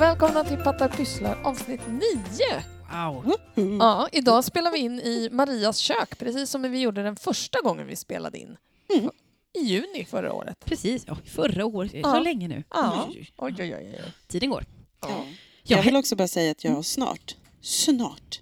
Och välkomna till Pattar Pysslar avsnitt 9. Wow. Ja, idag spelar vi in i Marias kök, precis som vi gjorde den första gången vi spelade in. Mm. I juni förra året. Precis, ja, förra året. Ja. Så länge nu. Ja. Oj, oj, Oj, oj, oj. Tiden går. Ja. Ja. Ja, Jag vill också bara säga att jag har snart, snart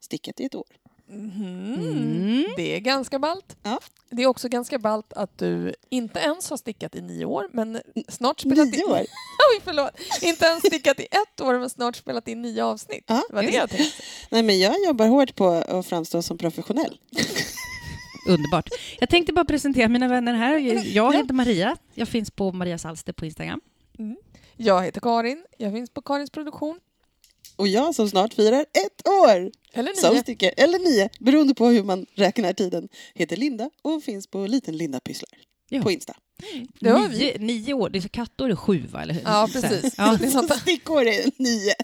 stickat i ett år. Mhm. Mm. Det är ganska ballt. Ja. Det är också ganska ballt att du inte ens har stickat i nio år, men snart spelat Nio in... år? Oj, förlåt. Inte ens stickat i ett år, men snart spelat in nio avsnitt. Ja, det var det jag tänkte. Nej, men jag jobbar hårt på att framstå som professionell. Underbart. Jag tänkte bara presentera mina vänner här. Jag heter Maria. Jag finns på Marias Alster på Instagram. Jag heter Karin. Jag finns på Karins produktion. Och jag som snart firar ett år Eller som nio. stickare, eller nio, beroende på hur man räknar tiden, heter Linda och finns på Liten Linda Pysslar Ja. på Insta. Det var vi. Nio, nio år. Det är kattår är sju, va? Eller hur? Ja, precis. Ja. Stickår är nio.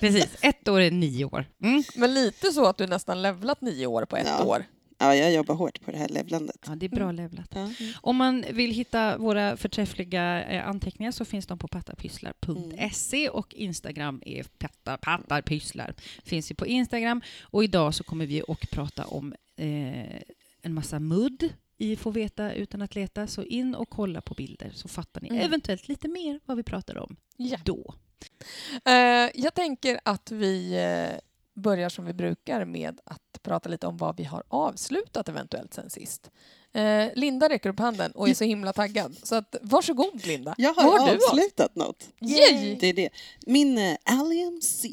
precis. Ett år är nio år. Mm. Men lite så att du nästan levlat nio år på ett Ja. år. Ja, jag jobbar hårt på det här levlandet. Ja, det är bra levlat. Ja. Om man vill hitta våra förträffliga eh, anteckningar så finns de på pattarpysslar.se och Instagram är patta- pattarpysslar. Finns ju på Instagram. Och idag så kommer vi att prata om eh, en massa mudd i Få veta utan att leta. Så in och kolla på bilder så fattar ni Mm. eventuellt lite mer vad vi pratar om Ja. då. Eh, jag tänker att vi eh, börjar som vi brukar med att prata lite om vad vi har avslutat eventuellt sen sist. Eh, Linda räcker upp handen och är så himla taggad. Så att, varsågod Linda. Jag har, har du avslutat något. Yay! Det är det. Min uh, Allium C.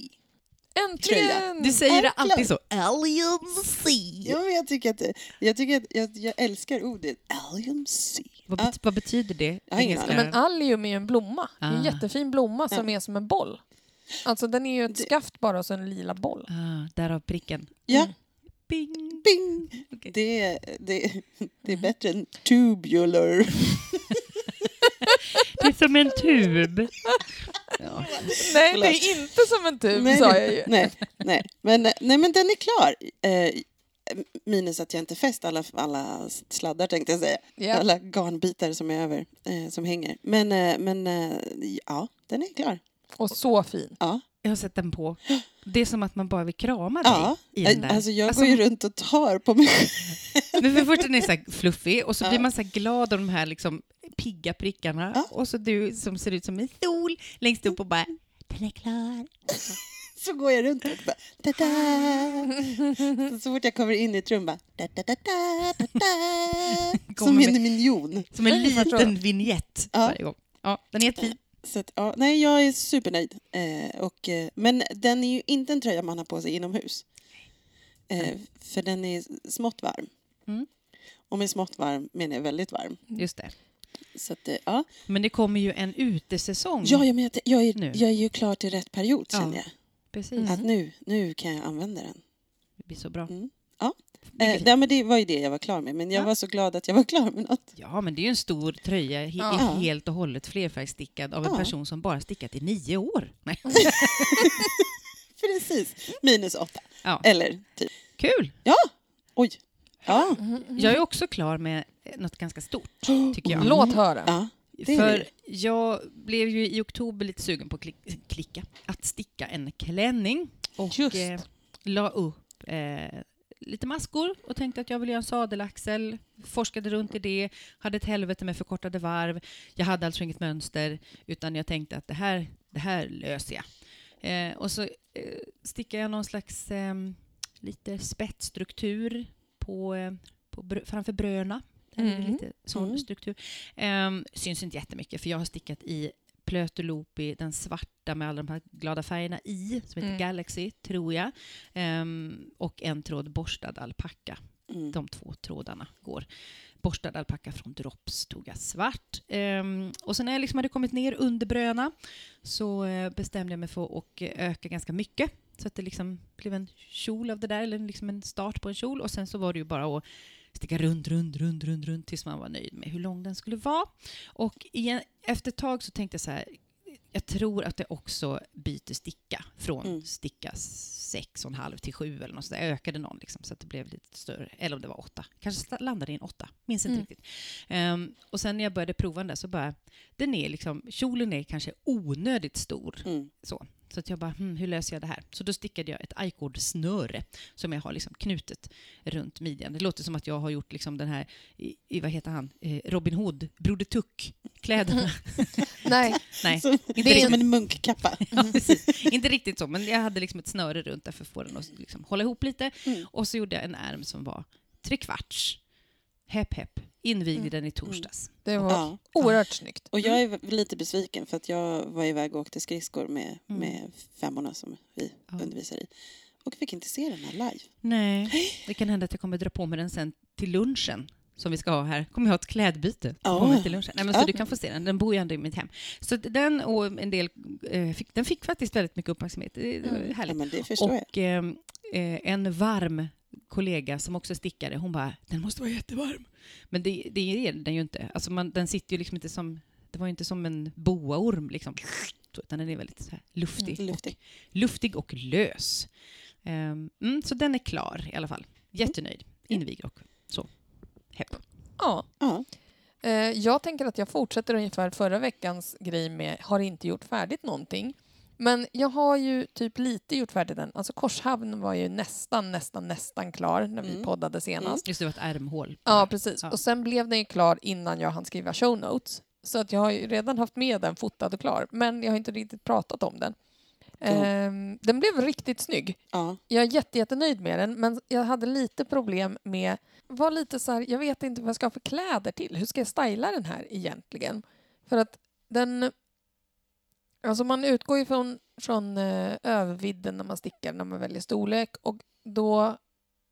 Äntligen! Du säger det Äntligen. alltid så. Allium C. Ja, men jag tycker att, jag, tycker att jag, jag älskar ordet Allium C. Vad, Ja. bet- vad betyder det? Nej, men allium är ju en blomma. Det är en Ah. jättefin blomma som är som en boll. Alltså den är ju ett Det- skaft bara och så en lila boll. Ah, därav pricken. Ja, Mm. Bing. bing! Okej. Det, det, det är bättre än tubular. Det är som en tub. Ja. Nej, Förlåt. det är inte som en tub nej, sa jag ju. nej, nej. Men, nej, men den är klar. Eh, minus att jag inte fäst alla, alla sladdar tänkte jag säga. Ja. Alla garnbitar som är över, eh, som hänger. Men, eh, men ja, den är klar. Och så fin. Ja, Jag har sett den på. Det är som att man bara vill krama dig ja. i den där. Alltså jag Alltså, går ju runt och tar på mig själv. För först den är så här fluffig och så Ja. blir man så glad av de här liksom pigga prickarna. Ja. Och så du som ser ut som en sol längst upp och bara den är klar. Så går jag runt och bara da-da. Så, så fort jag kommer in i ett rum bara Som med- en minjon. Som en liten vignett Ja. varje gång. Ja, den är jättefin. Så att, ja, nej, jag är supernöjd. Eh, och, eh, men den är ju inte en tröja man har på sig inomhus. Eh, för den är smått varm. Mm. Och med smått varm menar jag väldigt varm. Just det. Så att, eh, ja. Men det kommer ju en utesäsong. Ja, jag, menar, att jag, är, Nu. jag är ju klar till rätt period Ja. känner jag. Precis. Att nu, nu kan jag använda den. Det blir så bra. Mm. Ja. Eh, ja, men det var ju det jag var klar med. Men jag Ja. var så glad att jag var klar med något. Ja, men det är ju en stor tröja, he- Ja. är helt och hållet flerfärgstickad av en Ja. person som bara stickat i nio år. Nej. Precis. Minus åtta. Ja. Eller typ. Kul! Oj. Ja. Jag är också klar med något ganska stort, tycker jag. Låt höra. ja. För jag blev ju i oktober lite sugen på att klick- klicka, att sticka en klänning. Och Just. eh, la upp eh, lite maskor och tänkte att jag vill göra en sadelaxel. Forskade runt i det, hade ett helvete med förkortade varv. Jag hade alltså inget mönster, utan jag tänkte att det här, det här löser jag. Eh, och så eh, stickade jag någon slags eh, lite spetsstruktur på, eh, på br- framför bröna. Mm. lite sån Mm. struktur. Um, syns inte jättemycket, för jag har stickat i Plöteloopy, den svarta med alla de här glada färgerna i, som heter Mm. Galaxy, tror jag. Ehm, och en tråd borstad alpacka. Mm. De två trådarna går. Borstad alpacka från Drops tog jag svart. Ehm, och sen när jag liksom hade kommit ner under bröna så eh, bestämde jag mig för att öka ganska mycket. Så att det liksom blev en kjol av det där, eller liksom en start på en kjol. Och sen så var det ju bara att sticka runt, runt, runt, runt, runt tills man var nöjd med hur lång den skulle vara. Och igen, efter ett tag så tänkte jag så här, jag tror att det också byter sticka från Mm. sticka 6,5 till 7 eller något sånt. Jag ökade någon liksom, så att det blev lite större. Eller om det var 8. Kanske landade i en 8. Minns inte Mm. riktigt. Ehm, och sen när jag började prova den där så bara, den är liksom, kjolen är kanske onödigt stor. Mm. Så, så att jag bara, hmm, hur löser jag det här? Så då stickade jag ett icord-snöre som jag har liksom knutet runt midjan. Det låter som att jag har gjort liksom den här, i, i, vad heter han, eh, Robin Hood, Broder Tuck-kläderna. Nej, Nej, Så, inte det är riktigt. som en munkkappa. Ja, precis. Inte riktigt så, men jag hade liksom ett snöre runt där för att få den att liksom hålla ihop lite. Mm. Och så gjorde jag en ärm som var trekvarts. Hepp, hepp. Invigde den i torsdags. det var Ja. oerhört snyggt. Och jag är v- lite besviken för att jag var iväg och åkte skridskor med, Mm. med femmorna som vi Ja. undervisar i. Och fick inte se den här live. Nej, det kan hända att jag kommer dra på mig den sen till lunchen som vi ska ha här. Kommer jag ha ett klädbyte Ja. på mig till lunchen. Nej, men så Ja. du kan få se den. Den bor ju ändå i mitt hem. Så den och en del, eh, fick, den fick faktiskt väldigt mycket uppmärksamhet. Det, det var Mm. Ja, härligt. men det förstår jag. Och eh, eh, en varm kollega som också stickade, hon bara “den måste vara jättevarm”. Men det, det är den ju inte. Alltså man, den sitter ju liksom inte som, det var ju inte som en boaorm liksom. Utan den är väldigt så här luftig, Mm, luftig. Och, luftig och lös. Ehm, mm, så den är klar i alla fall. Jättenöjd. Invigd och så. Hepp. Ja. Ja. Eh, Jag tänker att jag fortsätter ungefär förra veckans grej med har inte gjort färdigt någonting. Men jag har ju typ lite gjort färdigt den. Alltså Korshavn var ju nästan, nästan, nästan klar när vi Mm. poddade senast. Just det, var ett ärmhål. Ja, precis. Ja. Och sen blev den ju klar innan jag hann skriva show notes. Så att jag har ju redan haft med den fotad och klar, men jag har inte riktigt pratat om den. Ehm, den blev riktigt snygg. Ja. Jag är jätte, jättenöjd med den, men jag hade lite problem med... Var lite så här, jag vet inte vad jag ska ha för kläder till. Hur ska jag styla den här egentligen? För att den... Alltså man utgår ju från, från eh, övervidden när man stickar, när man väljer storlek. Och då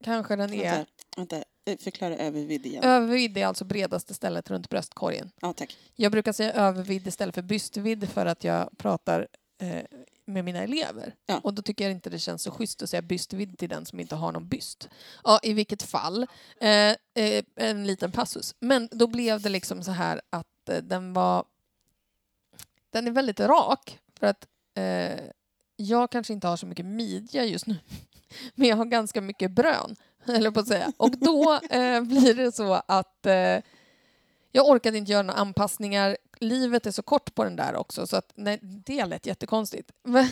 kanske den är... Vänta, vänta. Eh, Förklara övervidd igen. Övervidd är alltså bredaste stället runt bröstkorgen. Ja, tack. Jag brukar säga övervidd istället för brystvidd för att jag pratar eh, med mina elever. Ja. Och då tycker jag inte det känns så schysst att säga brystvidd till den som inte har någon byst. Ja, i vilket fall. Eh, eh, en liten passus. Men då blev det liksom så här att eh, den var... Den är väldigt rak. För att eh, jag kanske inte har så mycket midja just nu. Men jag har ganska mycket brön, eller på att säga. Och då eh, blir det så att eh, jag orkade inte göra några anpassningar. Livet är så kort på den där också, så att, nej, det lät jättekonstigt. Men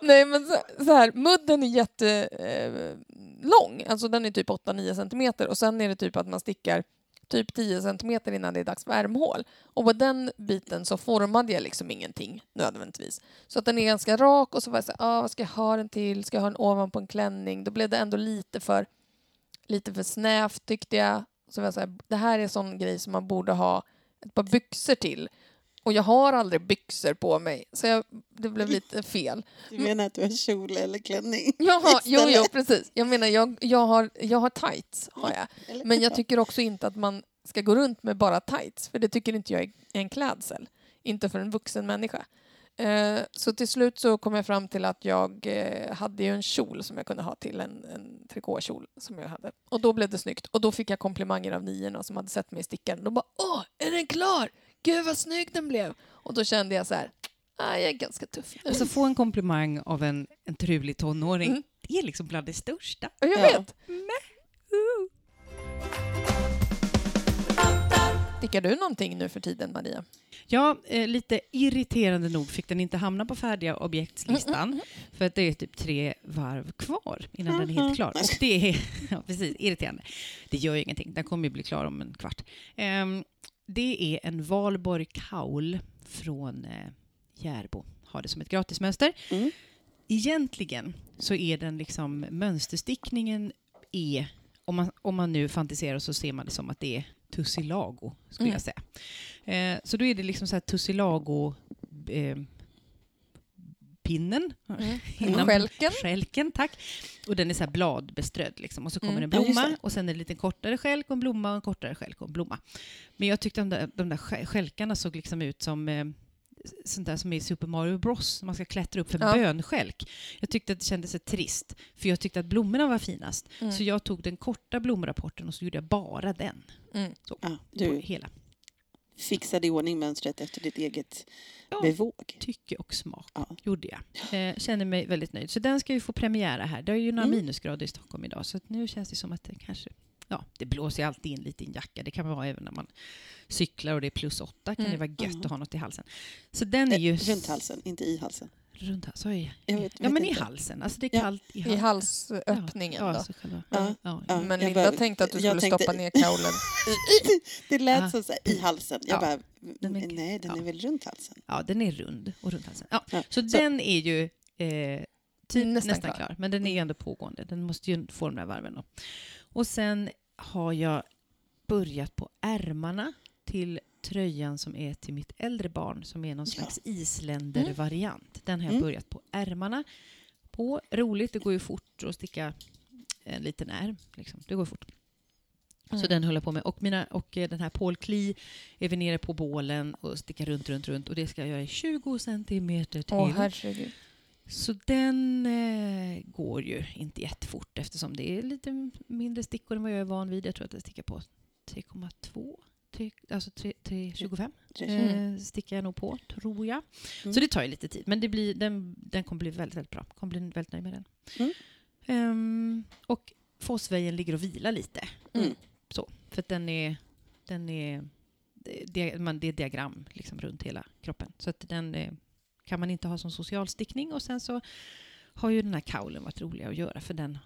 nej, men så, så här, mudden är jättelång. Eh, lång. alltså den är typ 8-9 centimeter och sen är det typ att man stickar typ 10 centimeter innan det är dags för ärmhål. Och på den biten så formade jag liksom ingenting nödvändigtvis. Så att den är ganska rak och så var jag så här, ah, vad ska jag ha den till? Ska jag ha den ovanpå en klänning? Då blev det ändå lite för, lite för snävt tyckte jag. Så var jag så här, det här är sån grej som man borde ha ett par byxor till. Och jag har aldrig byxor på mig, så jag, det blev lite fel. Du menar att du har kjol eller klänning? Jaha, jo, jo, precis. Jag menar, jag, jag, har, jag har tights, har jag. Men jag tycker också inte att man ska gå runt med bara tights, för det tycker inte jag är en klädsel. Inte för en vuxen människa. Eh, så till slut så kom jag fram till att jag eh, hade ju en kjol som jag kunde ha till, en, en trikåkjol som jag hade. Och då blev det snyggt. Och då fick jag komplimanger av niorna som hade sett mig sticka den. De bara ”Åh, är den klar? Gud vad snygg den blev!” Och då kände jag så här, ah, jag är ganska tuff. Alltså få en komplimang av en, en trulig tonåring, Mm. det är liksom bland det största. Och jag Ja. vet. Stickar du någonting nu för tiden, Maria? Ja, eh, lite irriterande nog fick den inte hamna på färdiga Mm, objektslistan. För att det är typ tre varv kvar innan den är helt klar. Och det är ja, precis, irriterande. Det gör ju ingenting, den kommer ju bli klar om en kvart. Ehm, det är en Valborg Kaul från eh, Järbo. Har det som ett gratismönster. Mm. Egentligen så är den liksom mönsterstickningen är, om man, om man nu fantiserar så ser man det som att det är tussilago, skulle Mm. jag säga. Eh, så då är det liksom så här tussilago eh, pinnen. Innan- Skälken? Skälken, tack. Och den är så här bladbeströdd liksom. Och så kommer Mm. en Ja, blomma det. och sen en lite kortare skälk och en blomma och en kortare skälk och en blomma. Men jag tyckte de där, de där skä- skälkarna såg liksom ut som eh, sånt där som är i Super Mario Bros. Man ska klättra upp för en Ja. bönskälk. Jag tyckte att det kändes så trist, för jag tyckte att blommorna var finast. Mm. Så jag tog den korta blomrapporten och så gjorde jag bara den. Mm. Så, Ja, på du, hela. Fixade i ordning mönstret efter ditt eget Ja. bevåg. Tycke och smak Ja. gjorde jag. Eh, känner mig väldigt nöjd. Så den ska ju få premiära här. Det är ju några Mm. minusgrader i Stockholm idag, så nu känns det som att det kanske... Ja, det blåser ju alltid in lite i en jacka. Det kan vara även när man cyklar och det är plus åtta. kan Mm. det vara gött Mm. att ha något i halsen. Så den är ju... Eh, Runt halsen, inte i halsen. Runt jag? Jag vet- ja, vet men i inte. halsen. Alltså det är Ja. kallt i I halsen. halsöppningen ja, då. Ja. Ja. Ja, Men jag Linda bara- tänkte att du skulle tänkte- stoppa ner kaulen. Det lät som så här, i halsen. Jag Ja. bara, Den är- nej, den ja. är väl runt halsen? ja, den är rund och runt halsen. Ja. Ja, Så, så- den är ju eh, typ Nästan nästan, klar. klar. Men den är ju ändå pågående. Den måste ju få de där varven. Då. Och sen har jag börjat på ärmarna till tröjan som är till mitt äldre barn som är någon Ja. slags isländervariant. Den har jag Mm. börjat på ärmarna. På. Roligt, det går ju fort att sticka en liten ärm. Liksom. Det går fort. Så Mm. den håller jag på med. Och, mina, och eh, den här Paul Klee är vi nere på bålen och stickar runt, runt, runt. Och det ska jag göra i 20 centimeter till. Åh herregud. Så den eh, går ju inte jättefort eftersom det är lite mindre stickor än vad jag är van vid. Jag tror att jag stickar på 3,2. Tre- Alltså 3, 3,25 Mm. eh, stickar jag nog på, tror jag. Mm. Så det tar ju lite tid. Men det blir, den, den kommer bli väldigt, väldigt bra. kommer bli väldigt nöjd med den. Mm. Ehm, och Fossvejen ligger och vilar lite. Mm. Så, för att den är, den är, det, man, det är diagram liksom runt hela kroppen. Så att den eh, kan man inte ha som socialstickning. Och sen så har ju den här kaulen varit rolig att göra för den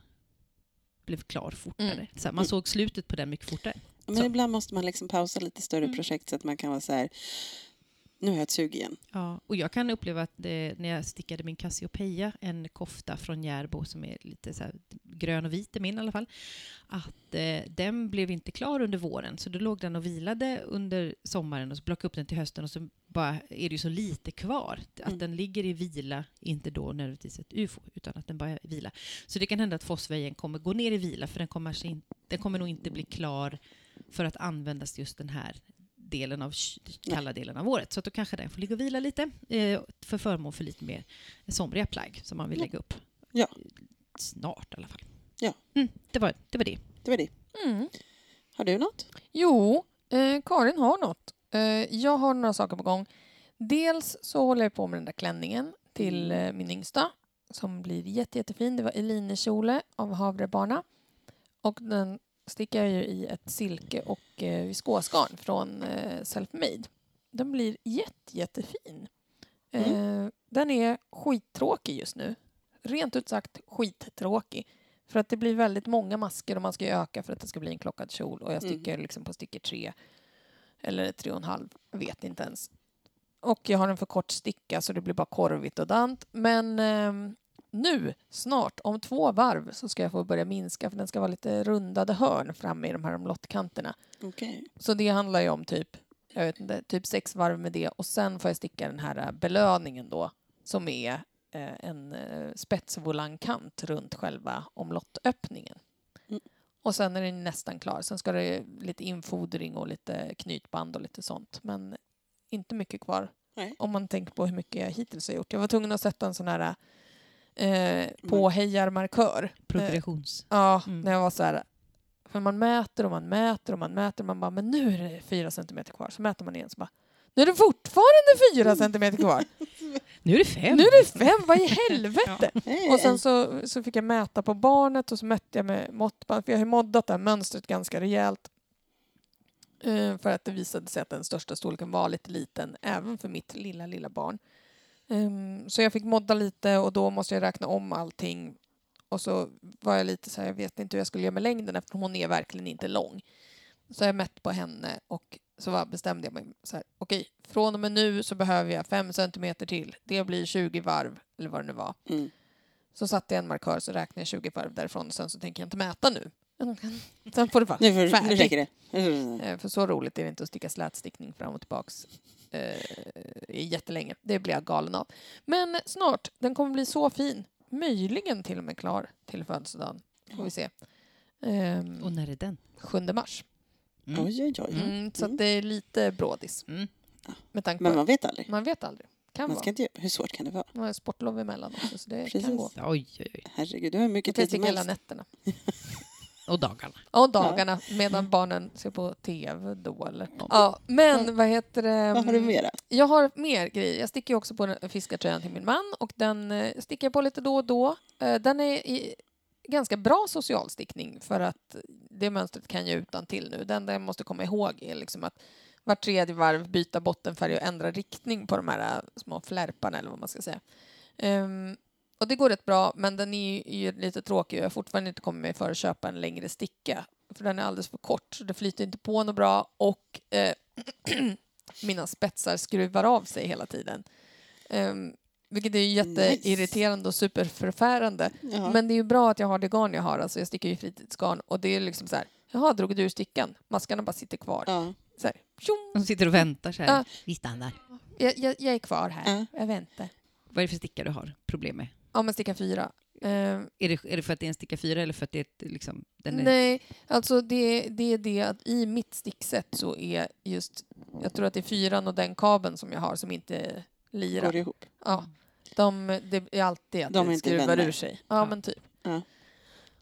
blev klar fortare. Mm. Så man Mm. såg slutet på den mycket fortare. Men Så. ibland måste man liksom pausa lite större Mm. projekt så att man kan vara så här, nu har jag ett sug igen. Ja, och jag kan uppleva att det, när jag stickade min Cassiopeia, en kofta från Järbo som är lite så grön och vit i min i alla fall, att eh, den blev inte klar under våren. Så då låg den och vilade under sommaren och så plockade upp den till hösten och så bara är det ju så lite kvar. Att Mm. den ligger i vila, inte då nödvändigtvis ett ufo, utan att den bara vila. Så det kan hända att Fossvejen kommer gå ner i vila för den kommer, in, den kommer nog inte bli klar för att användas just den här delen av kalla delen av året. Så att då kanske den får ligga och vila lite eh, för förmån för lite mer somriga plagg som man vill lägga upp. Ja. Snart i alla fall. Ja. Mm, det, var, det var det. Det var det. Mm. Har du något? Jo, eh, Karin har något. Eh, jag har några saker på gång. Dels så håller jag på med den där klänningen till Mm. eh, min yngsta som blir jätte, jättefin. Det var Eline-kjole av Havrebarna. Och den stickar jag ju i ett silke och eh, viskosgarn från eh, Selfmade. Den blir jätte, jättefin. Eh, den är skittråkig just nu. Rent ut sagt skittråkig. För att det blir väldigt många masker och man ska öka för att det ska bli en klockad kjol. Och jag Mm. stickar liksom på sticker tre eller tre och en halv, vet inte ens. Och jag har en för kort sticka så det blir bara korvigt och dant. Men ehm, nu, snart, om två varv så ska jag få börja minska för den ska vara lite rundade hörn framme i de här omlottkanterna. Okej. Så det handlar ju om typ, jag vet inte, typ sex varv med det och sen får jag sticka den här eh, belöningen då som är eh, en eh, spetsvolangkant runt själva omlottöppningen. Mm. Och sen är den nästan klar. Sen ska det lite infodring och lite knytband och lite sånt. Men inte mycket kvar Nej. om man tänker på hur mycket jag hittills har gjort. Jag var tvungen att sätta en sån här eh, påhejarmarkör. Progressions... Ja, Mm. när jag var så här... För man mäter och man mäter och man mäter. Man bara, men nu är det fyra centimeter kvar. Så mäter man igen så bara, nu är det fortfarande fyra centimeter kvar. Nu är det fem! Nu är det fem, vad i helvete? Hej. Och sen så, så fick jag mäta på barnet och så mätte jag med måttband. För jag har ju moddat det här mönstret ganska rejält. Eh, för att det visade sig att den största storleken var lite liten även för mitt lilla, lilla barn. Ehm, så jag fick modda lite och då måste jag räkna om allting. Och så var jag lite så här, jag vet inte hur jag skulle göra med längden eftersom hon är verkligen inte lång. Så jag mätt på henne och så var, bestämde jag mig så här, okej, från och med nu så behöver jag fem centimeter till. Det blir 20 varv, eller vad det nu var. Mm. Så satte jag en markör så räknade jag 20 varv därifrån och sen så tänker jag inte mäta nu. Sen får det vara Nu, får, nu färdigt. räcker det. Eh, För så roligt är det inte att sticka slätstickning fram och tillbaks eh, i jättelänge. Det blir jag galen av. Men snart, den kommer bli så fin. Möjligen till och med klar till födelsedagen. Får vi se. Ehm, Och när är den? 7 mars. Mm. Oj, oj, oj. Mm, så Mm. att det är lite brådis. Mm. Med tanke Men man, man vet aldrig. man vet aldrig. Kan Man vara. ska inte, hur svårt kan det vara? Man har sportlov emellan också så det Precis. kan gå. Oj, oj, oj. Herregud, du har hur mycket tid som sticka hela helst. nätterna. Och dagarna. Och dagarna medan barnen ser på TV då. Eller? Ja, men vad heter det? Vad har du mera? Jag har mer grejer. Jag sticker ju också på den- fiskartröjan till min man och den eh, sticker jag på lite då och då. Eh, Den är i ganska bra socialstickning för att det mönstret kan jag utan till nu. Det enda jag måste komma ihåg är liksom att var tredje varv byta bottenfärg och ändra riktning på de här eh, små flärparna eller vad man ska säga. Ehm, och det går rätt bra, men den är ju, är ju lite tråkig och jag har fortfarande inte kommit mig för att köpa en längre sticka. För den är alldeles för kort, så det flyter inte på något bra och eh, mina spetsar skruvar av sig hela tiden. Um, vilket är ju jätteirriterande och superförfärande. Ja. Men det är ju bra att jag har det garn jag har, alltså jag stickar ju fritidsgarn och det är liksom så här, jaha, drog du ur stickan? Maskarna bara sitter kvar. Ja. Så här, tjong, De sitter och väntar så här. Ja. Vi stannar. jag, jag, jag är kvar här, Ja. jag väntar. Vad är det för stickar du har problem med? Ja, men sticka fyra. Ehm, Är det, är det för att det är en sticka fyra eller för att det är ett, liksom, den är... Nej, alltså det, det är det att i mitt stickset så är just, jag tror att det är fyran och den kabeln som jag har som inte lirar. Går ihop. Ja, de, det är alltid att De det skruvar vänner. ur sig. Ja, Ja. men typ. Ja.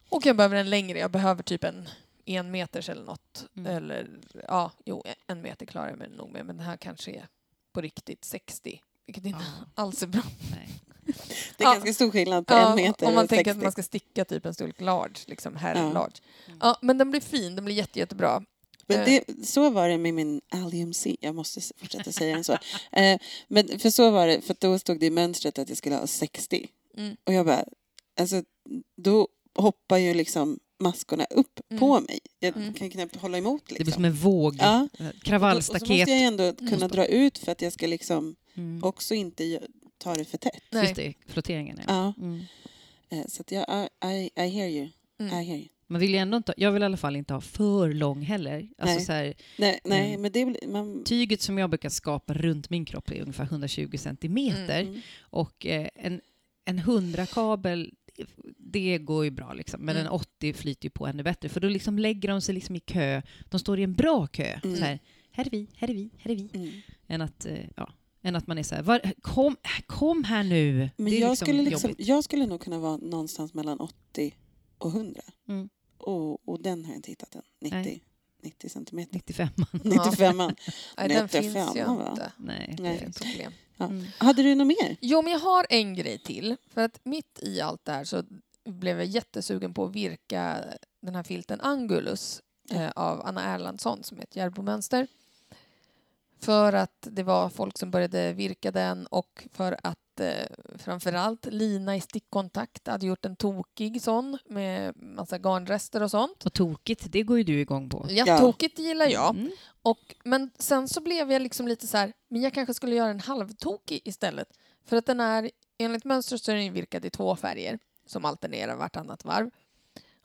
Och jag behöver en längre. Jag behöver typ en en meters eller något. Mm. Eller ja, jo, en meter klarar jag mig nog med. Men det här kanske är på riktigt 60. Vilket inte Ja. alls är bra. Nej. Det är Ja. ganska stor skillnad på Ja, en meter om man och tänker 60. att man ska sticka typ en storlek large, liksom herr Ja. large. Ja, men den blir fin. Den blir jätte, jättebra. Men Eh. det, så var det med min Allium C. Jag måste fortsätta säga den så. Eh, men för så var det, för då stod det i mönstret att jag skulle ha 60. Mm. Och jag bara, alltså då hoppar ju liksom maskorna upp Mm. på mig. Jag Mm. kan knappt hålla emot Det blir liksom. som en våg. Ja. Och så måste Kravallstaket. jag ändå kunna Mm. dra ut för att jag ska liksom Mm. också inte ta det för tätt. Nej. Just det, flotteringen. Ja. Ja, Mm. eh, så att jag, I, I, I hear you. Mm. I hear you. Man vill ju ändå inte, jag vill i alla fall inte ha för lång heller. Alltså Nej. så här, Nej, nej Mm. men det blir... Man, tyget som jag brukar skapa runt min kropp är ungefär 120 centimeter. mm. Och eh, en, en 100-kabel, det går ju bra liksom. Men Mm. en 80 flyter ju på ännu bättre. För då liksom lägger de sig liksom i kö. De står i en bra kö. Mm. Så här, här är vi, här är vi, här är vi. Mm. Än att, eh, ja, än att man är så här, var, kom, kom här nu. Men jag, liksom skulle liksom, jag skulle nog kunna vara någonstans mellan 80 och 100. Mm. Och, och den har jag inte hittat än. 90, Nej. 90 centimeter. 95 95 Nej, den 95, finns ju inte. Nej. Det Nej. är ett problem. Ja. Mm. Hade du något mer? Jo, men jag har en grej till. För att mitt i allt det här så blev jag jättesugen på att virka den här filten Angulus eh, av Anna Erlandsson som är ett Järbomönster. För att det var folk som började virka den och för att eh, framförallt Lina i stickkontakt hade gjort en tokig sån med massa garnrester och sånt. Och tokigt, det går ju du igång på. Ja, Ja. tokigt gillar jag. Mm. Och, men sen så blev jag liksom lite så här, men jag kanske skulle göra en halvtokig istället. För att den är, enligt mönstret så är den virkad i två färger som alternerar vartannat varv.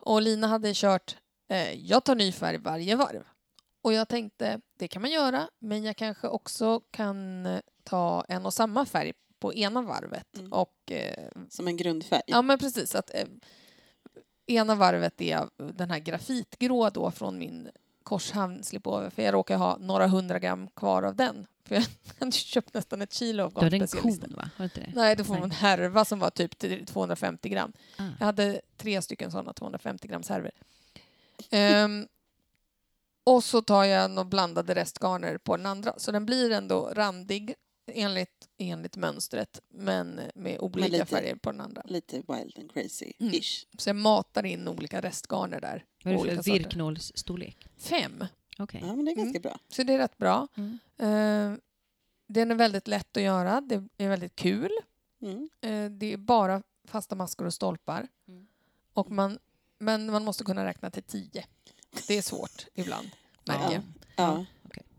Och Lina hade kört, eh, jag tar ny färg varje varv. Och jag tänkte, det kan man göra, men jag kanske också kan eh, ta en och samma färg på ena varvet. Mm. Och eh, Som en grundfärg? Ja, men precis. Att, eh, ena varvet är den här grafitgrå då från min Korshamn slipover. För jag råkar ha några hundra gram kvar av den. För jag hade köpt nästan ett kilo av Du hade en kon, va? Har inte det? Nej, då får man en härva som var typ till 250 gram. Ah. Jag hade tre stycken sådana 250 grams härvor. Ehm, och så tar jag några blandade restgarner på den andra. Så den blir ändå randig enligt, enligt mönstret men med olika lite- färger på den andra. Lite wild and crazy-ish. Mm. Så jag matar in olika restgarner där. Vad är det för virknålsstorlek? Fem. Okej. Ja, men det är ganska bra. Så det är rätt bra. Mm. Eh, den är väldigt lätt att göra. Det är väldigt kul. Mm. Eh, det är bara fasta maskor och stolpar. Mm. Och man, men man måste kunna räkna till tio. Det är svårt ibland, märker jag. Ja.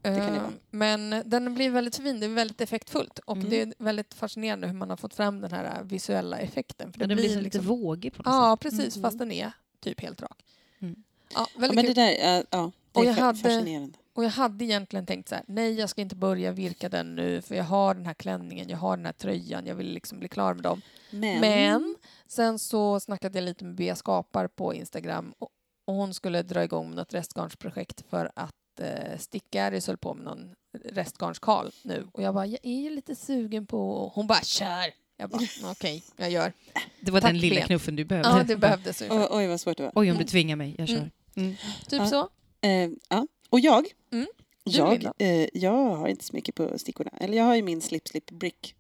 det kan det Eh, vara. Men den blir väldigt fin, det är väldigt effektfullt och Mm. det är väldigt fascinerande hur man har fått fram den här visuella effekten. För Men den blir så liksom, lite vågig på något Ja, sätt. precis, Mm. fast den är typ helt rak. Mm. Ja, ja, men det där, ja, ja det Och är jag hade- fascinerande. Och jag hade egentligen tänkt så här, nej jag ska inte börja virka den nu för jag har den här klänningen, jag har den här tröjan, jag vill liksom bli klar med dem. Men, Men sen så snackade jag lite med Bea Skapar på Instagram och, och hon skulle dra igång med något restgarnsprojekt för att eh, Stickaris höll på med någon restgarnskal nu och jag bara, jag är ju lite sugen på... Hon bara, kör! Jag bara, okej, jag gör. Det var Tack den lilla det. knuffen du behövde. Ja, det behövdes. Oj, oj, vad svårt det var. Oj, om Mm. du tvingar mig. Jag kör. Mm. Mm. Typ Ja. så. Eh, ja. Och jag, Mm. Du, jag, eh, jag har inte så mycket på stickorna. Eller jag har ju min slip slip brick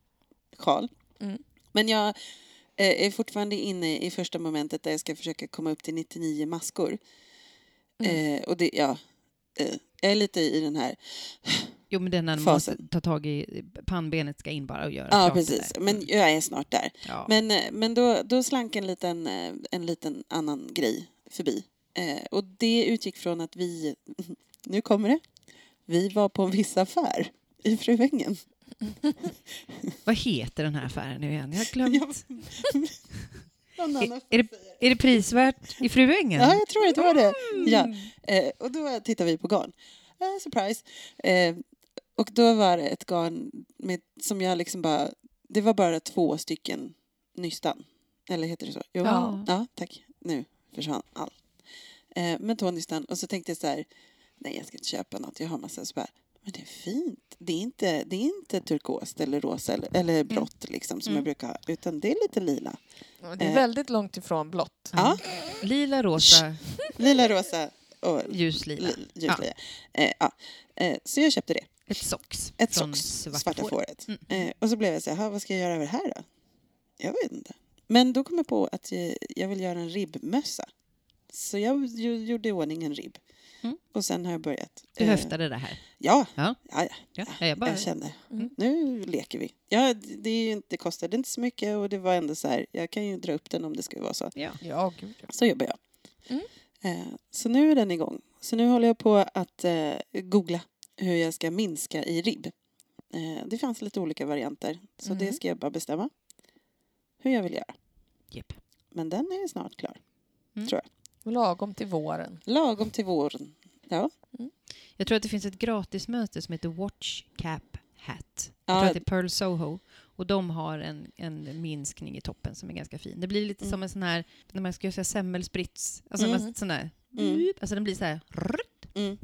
sjal. Mm. Men jag eh, är fortfarande inne i första momentet där jag ska försöka komma upp till 99 maskor. Mm. Eh, och det, ja, eh, jag är lite i den här, Jo, men den när man Fasen. måste ta tag i pannbenet ska in bara och göra ja det precis, men Mm. jag är snart där. Ja. Men, eh, men då, då slank en liten, eh, en liten annan grej förbi. Eh, och det utgick från att vi, nu kommer det, vi var på en viss affär i Fruängen. Vad heter den här affären nu igen? Jag har glömt. Är, är, det, är det prisvärt i Fruängen? Ja, jag tror att det var det. Mm. Ja. Eh, och då tittade vi på garn. Eh, surprise. Eh, och då var det ett garn med, som jag liksom bara... Det var bara två stycken nystan. Eller heter det så? Jo. Ja. Ja, tack. Nu försvann allt. Eh, men två nystan. Och så tänkte jag så här, nej jag ska inte köpa något. Jag har massa så bara, men det är fint. Det är inte, det är inte turkost eller rosa eller, eller blått liksom som Mm. jag brukar ha. Utan det är lite lila. Det är Eh. väldigt långt ifrån blått. Ja, Lila, rosa, lila, rosa och ljuslila. L- ljusliga. Eh, ja. eh, så jag köpte det. Ett sox Ett från sox, Svarta, svarta, får. fåret. Mm. Eh, och så blev jag så här, "Ha, vad ska jag göra över det här då? Jag vet inte. Men då kom jag på att jag vill göra en ribbmössa. Så jag gjorde i ordning en ribb. Mm. Och sen har jag börjat. Du Eh, höftade det här. Ja, Ja. ja, ja. Ja, ja, jag bara... jag kände. Mm. Nu leker vi. Ja, det, är ju inte, det kostade inte så mycket och det var ändå så här, jag kan ju dra upp den om det skulle vara så. Ja. Ja, gud ja. Så jobbar jag. Mm. Eh, så nu är den igång. Så nu håller jag på att eh, googla hur jag ska minska i ribb. Eh, det fanns lite olika varianter, så Mm. det ska jag bara bestämma hur jag vill göra. Japp. Men den är snart klar. Lagom till våren. Lagom till våren. Ja, Jag tror att det finns ett gratismöte som heter Watch Cap Hat. Jag Ja. tror att det är Pearl Soho. Och de har en, en minskning i toppen som är ganska fin. Det blir lite Mm. som en sån här, när man ska göra semmelspritz. Alltså Mm. sån där, Mm. alltså den blir så här... mm.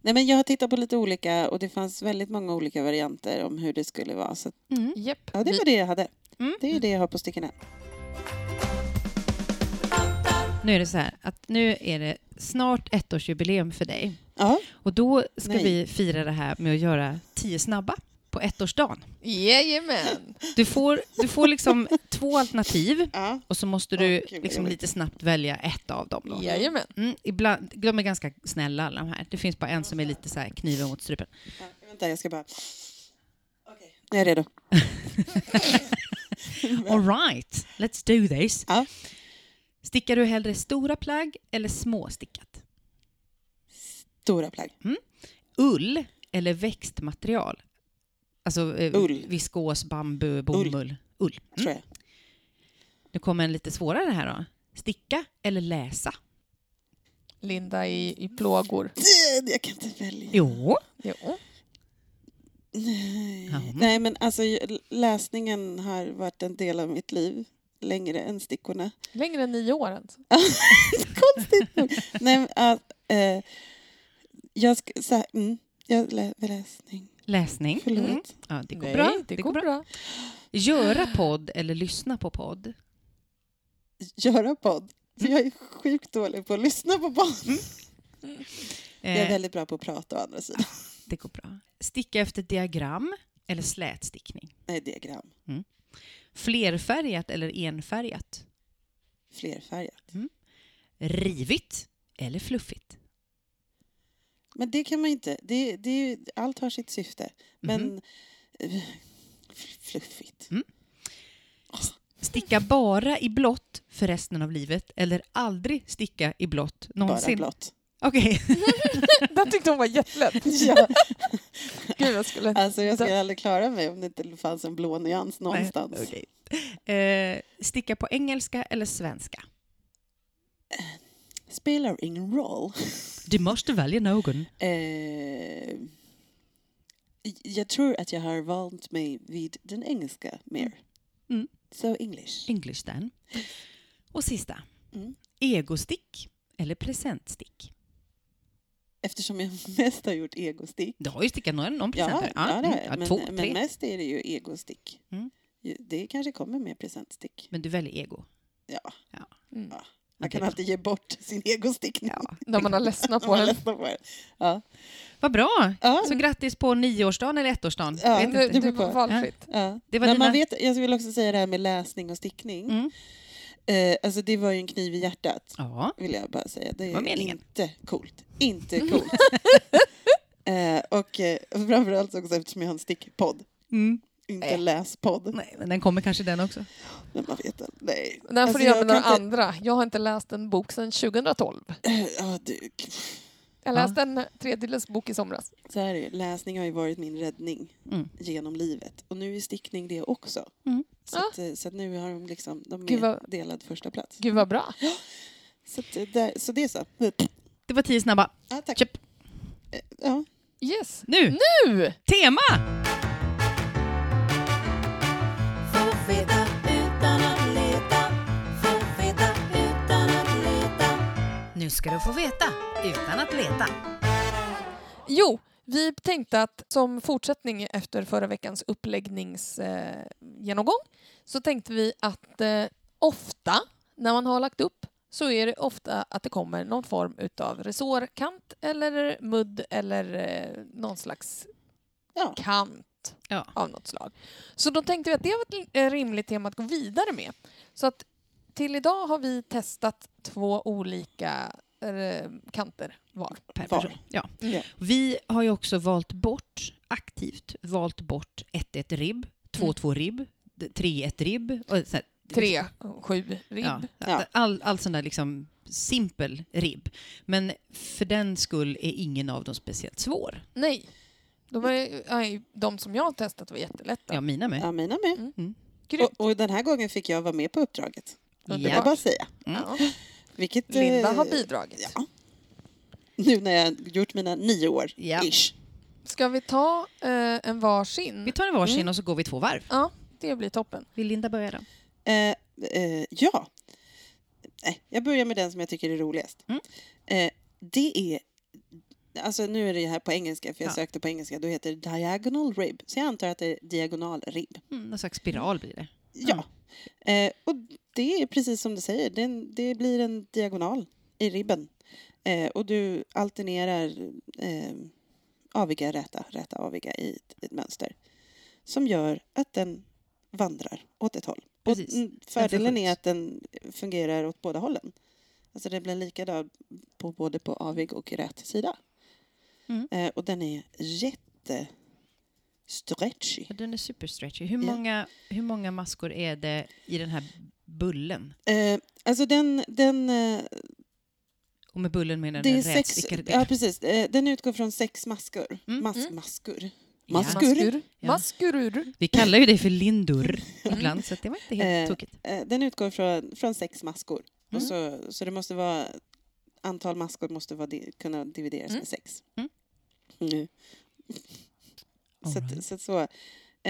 Nej, men jag har tittat på lite olika och det fanns väldigt många olika varianter om hur det skulle vara. Så Mm. Japp. ja, det var det jag hade. Mm. Det är det jag har på stickorna. Nu är det så här att nu är det snart ettårsjubileum för dig. Ja, Och då ska Nej. vi fira det här med att göra tio snabba på ettårsdagen. Jajamän! Du får, du får liksom två alternativ ja. och så måste du vad liksom lite snabbt välja ett av dem. Då. Jajamän. Mm, ibland, de är ganska snälla alla de här. Det finns bara en som är lite så här kniven mot strupen. ja. Vänta, jag ska bara... Okej, är jag redo. All right, let's do this. Ja. Stickar du hellre stora plagg eller småstickat? Stora plagg. Ull eller växtmaterial? Alltså eh, Ull. viskos, bambu, bomull. Ull. Mm. tror jag. Nu kommer en lite svårare här då. Sticka eller läsa? Linda i, i plågor. Jag kan inte välja. Jo. Jo. Nej. Nej, men alltså läsningen har varit en del av mitt liv längre än stickorna. Längre än nio år alltså. Konstigt nog. Nej, men, eh, jag ska, så här, mm, jag lä, läsning. Läsning. Förlåt. Mm. Ja, det går Nej, bra. det, går bra. Göra podd eller lyssna på podd? Göra podd. För jag är sjukt dålig på att lyssna på podd. Jag är Eh, väldigt bra på att prata å andra sidan. det går bra. Sticka efter diagram eller slätstickning? Nej, diagram. Flerfärgat eller enfärgat? Flerfärgat. Rivigt eller fluffigt? Men det kan man inte. Det, det, är ju- allt har sitt syfte. Men eh, fluffigt. Sticka bara i blått för resten av livet eller aldrig sticka i blått Bara någonsin? blått. Okej. Den tyckte hon var jättelätt. Ja, Gud, jag skulle... alltså jag skulle aldrig klara mig om det inte fanns en blå nyans någonstans. Nej, okej. Eh, sticka på engelska eller svenska? Spelar ingen roll. Du måste välja någon. Eh, jag tror att jag har valt mig vid den engelska mer. Mm. So English. English then. Och sista. Mm. Egostick eller presentstick? Eftersom jag mest har gjort egostick. Du har ju stickat några, någon Ja, presenter. ja, det mm, jag. ja, men, två, men mest är det ju egostick. Mm. det kanske kommer med presentstick. Men du väljer ego. Ja, Mm. man det är kan alltid ge bort sin egostickning. Ja. När man har ledsnat på man den. det. Ja. Vad bra! Ja. Så grattis på nioårsdagen eller ettårsdagen. Ja. Vet Det, inte. det beror var valfritt. Ja. Det var dina- man vet, jag vill också säga det här med läsning och stickning. Mm. Eh, alltså det var ju en kniv i hjärtat, Ja. vill jag bara säga. Det var är meningen. inte coolt. Inte coolt. eh, och eh, framförallt också eftersom jag har en stickpodd, Mm. inte Nej. läspodd. Nej, men den kommer kanske den också. Men man vet inte. Nej. Den får Alltså, du göra jag med några inte- andra. Jag har inte läst en bok sedan 2012. Eh, Ja, det, Jag läste en tredjedels bok i somras. så här är det. Läsning har ju varit min räddning Mm. genom livet. Och nu är stickning det också. Mm. Så, Ja. att, eh, så att nu har de liksom, de Gud, vad- delad första plats. Gud vad bra. Så, att, eh, där, så det är så. Det var tio snabba. Ja, tack. Köp. Eh, Ja. Yes. Nu! Nu! Tema! Nu ska du få veta utan att leta. Jo, vi tänkte att som fortsättning efter förra veckans uppläggningsgenomgång eh, så tänkte vi att eh, ofta när man har lagt upp så är det ofta att det kommer någon form utav resårkant eller mudd eller eh, någon slags Ja. kant Ja. av något slag. Så då tänkte vi att det var ett eh, rimligt tema att gå vidare med. Så att till idag har vi testat två olika eh, kanter var. Per Var. person. Ja. Ja. Vi har ju också valt bort, aktivt valt bort 1-1 ribb, 2-2 ribb, 3-1 ribb. Och så här, Tre, sju ribb. Ja, Ja. all, all sån där liksom simpel ribb. Men för den skull är ingen av dem speciellt svår. Nej. De, är, aj, de som jag har testat var jättelätta. Ja, mina med. ja, mina med. Grymt. Och, och den här gången fick jag vara med på uppdraget. Det Ja. jag bara säga. Ja. Vilket, Linda eh, har bidragit. Ja. Nu när jag gjort mina nio år, Ja. ish. Ska vi ta eh, en varsin? Vi tar en varsin Mm. och så går vi två varv. Ja, det blir toppen. Vill Linda börja då? Eh, eh, ja. Nej, jag börjar med den som jag tycker är roligast. Mm. Eh, det är... Alltså nu är det här på engelska, för jag Ja. sökte på engelska. Då heter det diagonal rib. Så jag antar att det är diagonal ribb. Mm, någon slags spiral blir det. Ja. Eh, och det är precis som det säger. Det, en, det blir en diagonal i ribben. Eh, och du alternerar eh, aviga, räta, räta, aviga i ett, ett mönster. Som gör att den vandrar åt ett håll. Och Precis. mm, fördelen är att den fungerar åt båda hållen. Alltså det blir likadan på både på avig och rät sida. Mm. Eh, och den är jätte stretchy. Ja, Den är superstretchy. Hur Ja. många, hur många maskor är det i den här bullen? Eh, alltså den, den eh, Och med bullen menar Det är den sex, rätstickade ja, precis. Eh, Den utgår från sex maskor. Mm. Mas, Mm. Maskur. Ja. Maskur. Maskur. Ja. Maskurur. Vi kallar ju det för lindor ibland, så det var inte helt Eh, tokigt. Eh, Den utgår från, från sex maskor. Mm. Och så, så det måste vara... Antal maskor måste vara, kunna divideras Mm. med sex. Så, right. att, så, att så.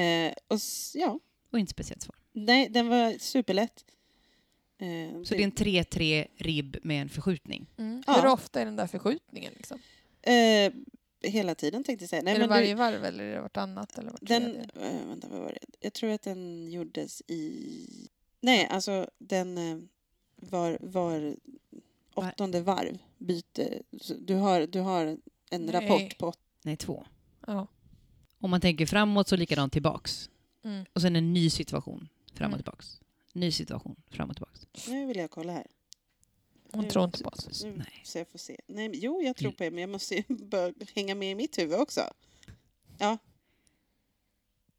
Eh, och ja, Och inte speciellt svår. nej, den var superlätt. Eh, Så det är en 3-3 ribb med en förskjutning. Mm. Ja. Hur ofta är den där förskjutningen? Liksom? eh, hela tiden tänkte jag säga. Nej, är det men du- varje varv eller är det vartannat? Eller vart Den, äh, vänta, vad var det? Jag tror att den gjordes i... Nej, alltså den eh, var, var åttonde varv byte. Du har, du har en Nej. rapport på... Nej, två. Ja. Om man tänker framåt så likadant tillbaks. Mm. Och sen en ny situation fram och Mm. tillbaks. Ny situation fram och tillbaks. Nu vill jag kolla här. Hon Nu- tror inte på oss. Nu, Nej. Så jag får se. Nej, jo, jag tror Mm. på er, men jag måste ju börja hänga med i mitt huvud också.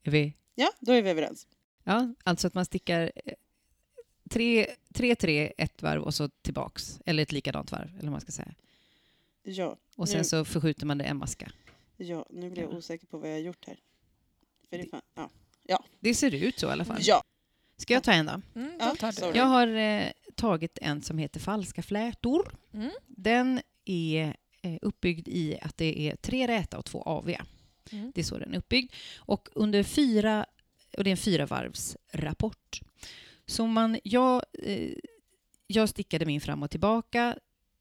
Är vi? Ja, då är vi överens. Ja, alltså att man stickar eh, tre, tre, tre, ett varv och så tillbaks. Eller ett likadant varv, eller vad man ska säga. Ja, Och sen Nu- så förskjuter man det en maska. Ja, nu blir jag Ja. osäker på vad jag har gjort här. För det fan, ja. Det ser ut så i alla fall. ja, Ska jag ta en då? Mm, Ja, tar du. Jag har eh, tagit en som heter Falska flätor. Mm. Den är eh, uppbyggd i att det är tre räta och två aviga. Mm. Det är så den är uppbyggd. Och under fyra, och det är en fyra varvs rapport. Så man, jag, eh, jag stickade min fram och tillbaka.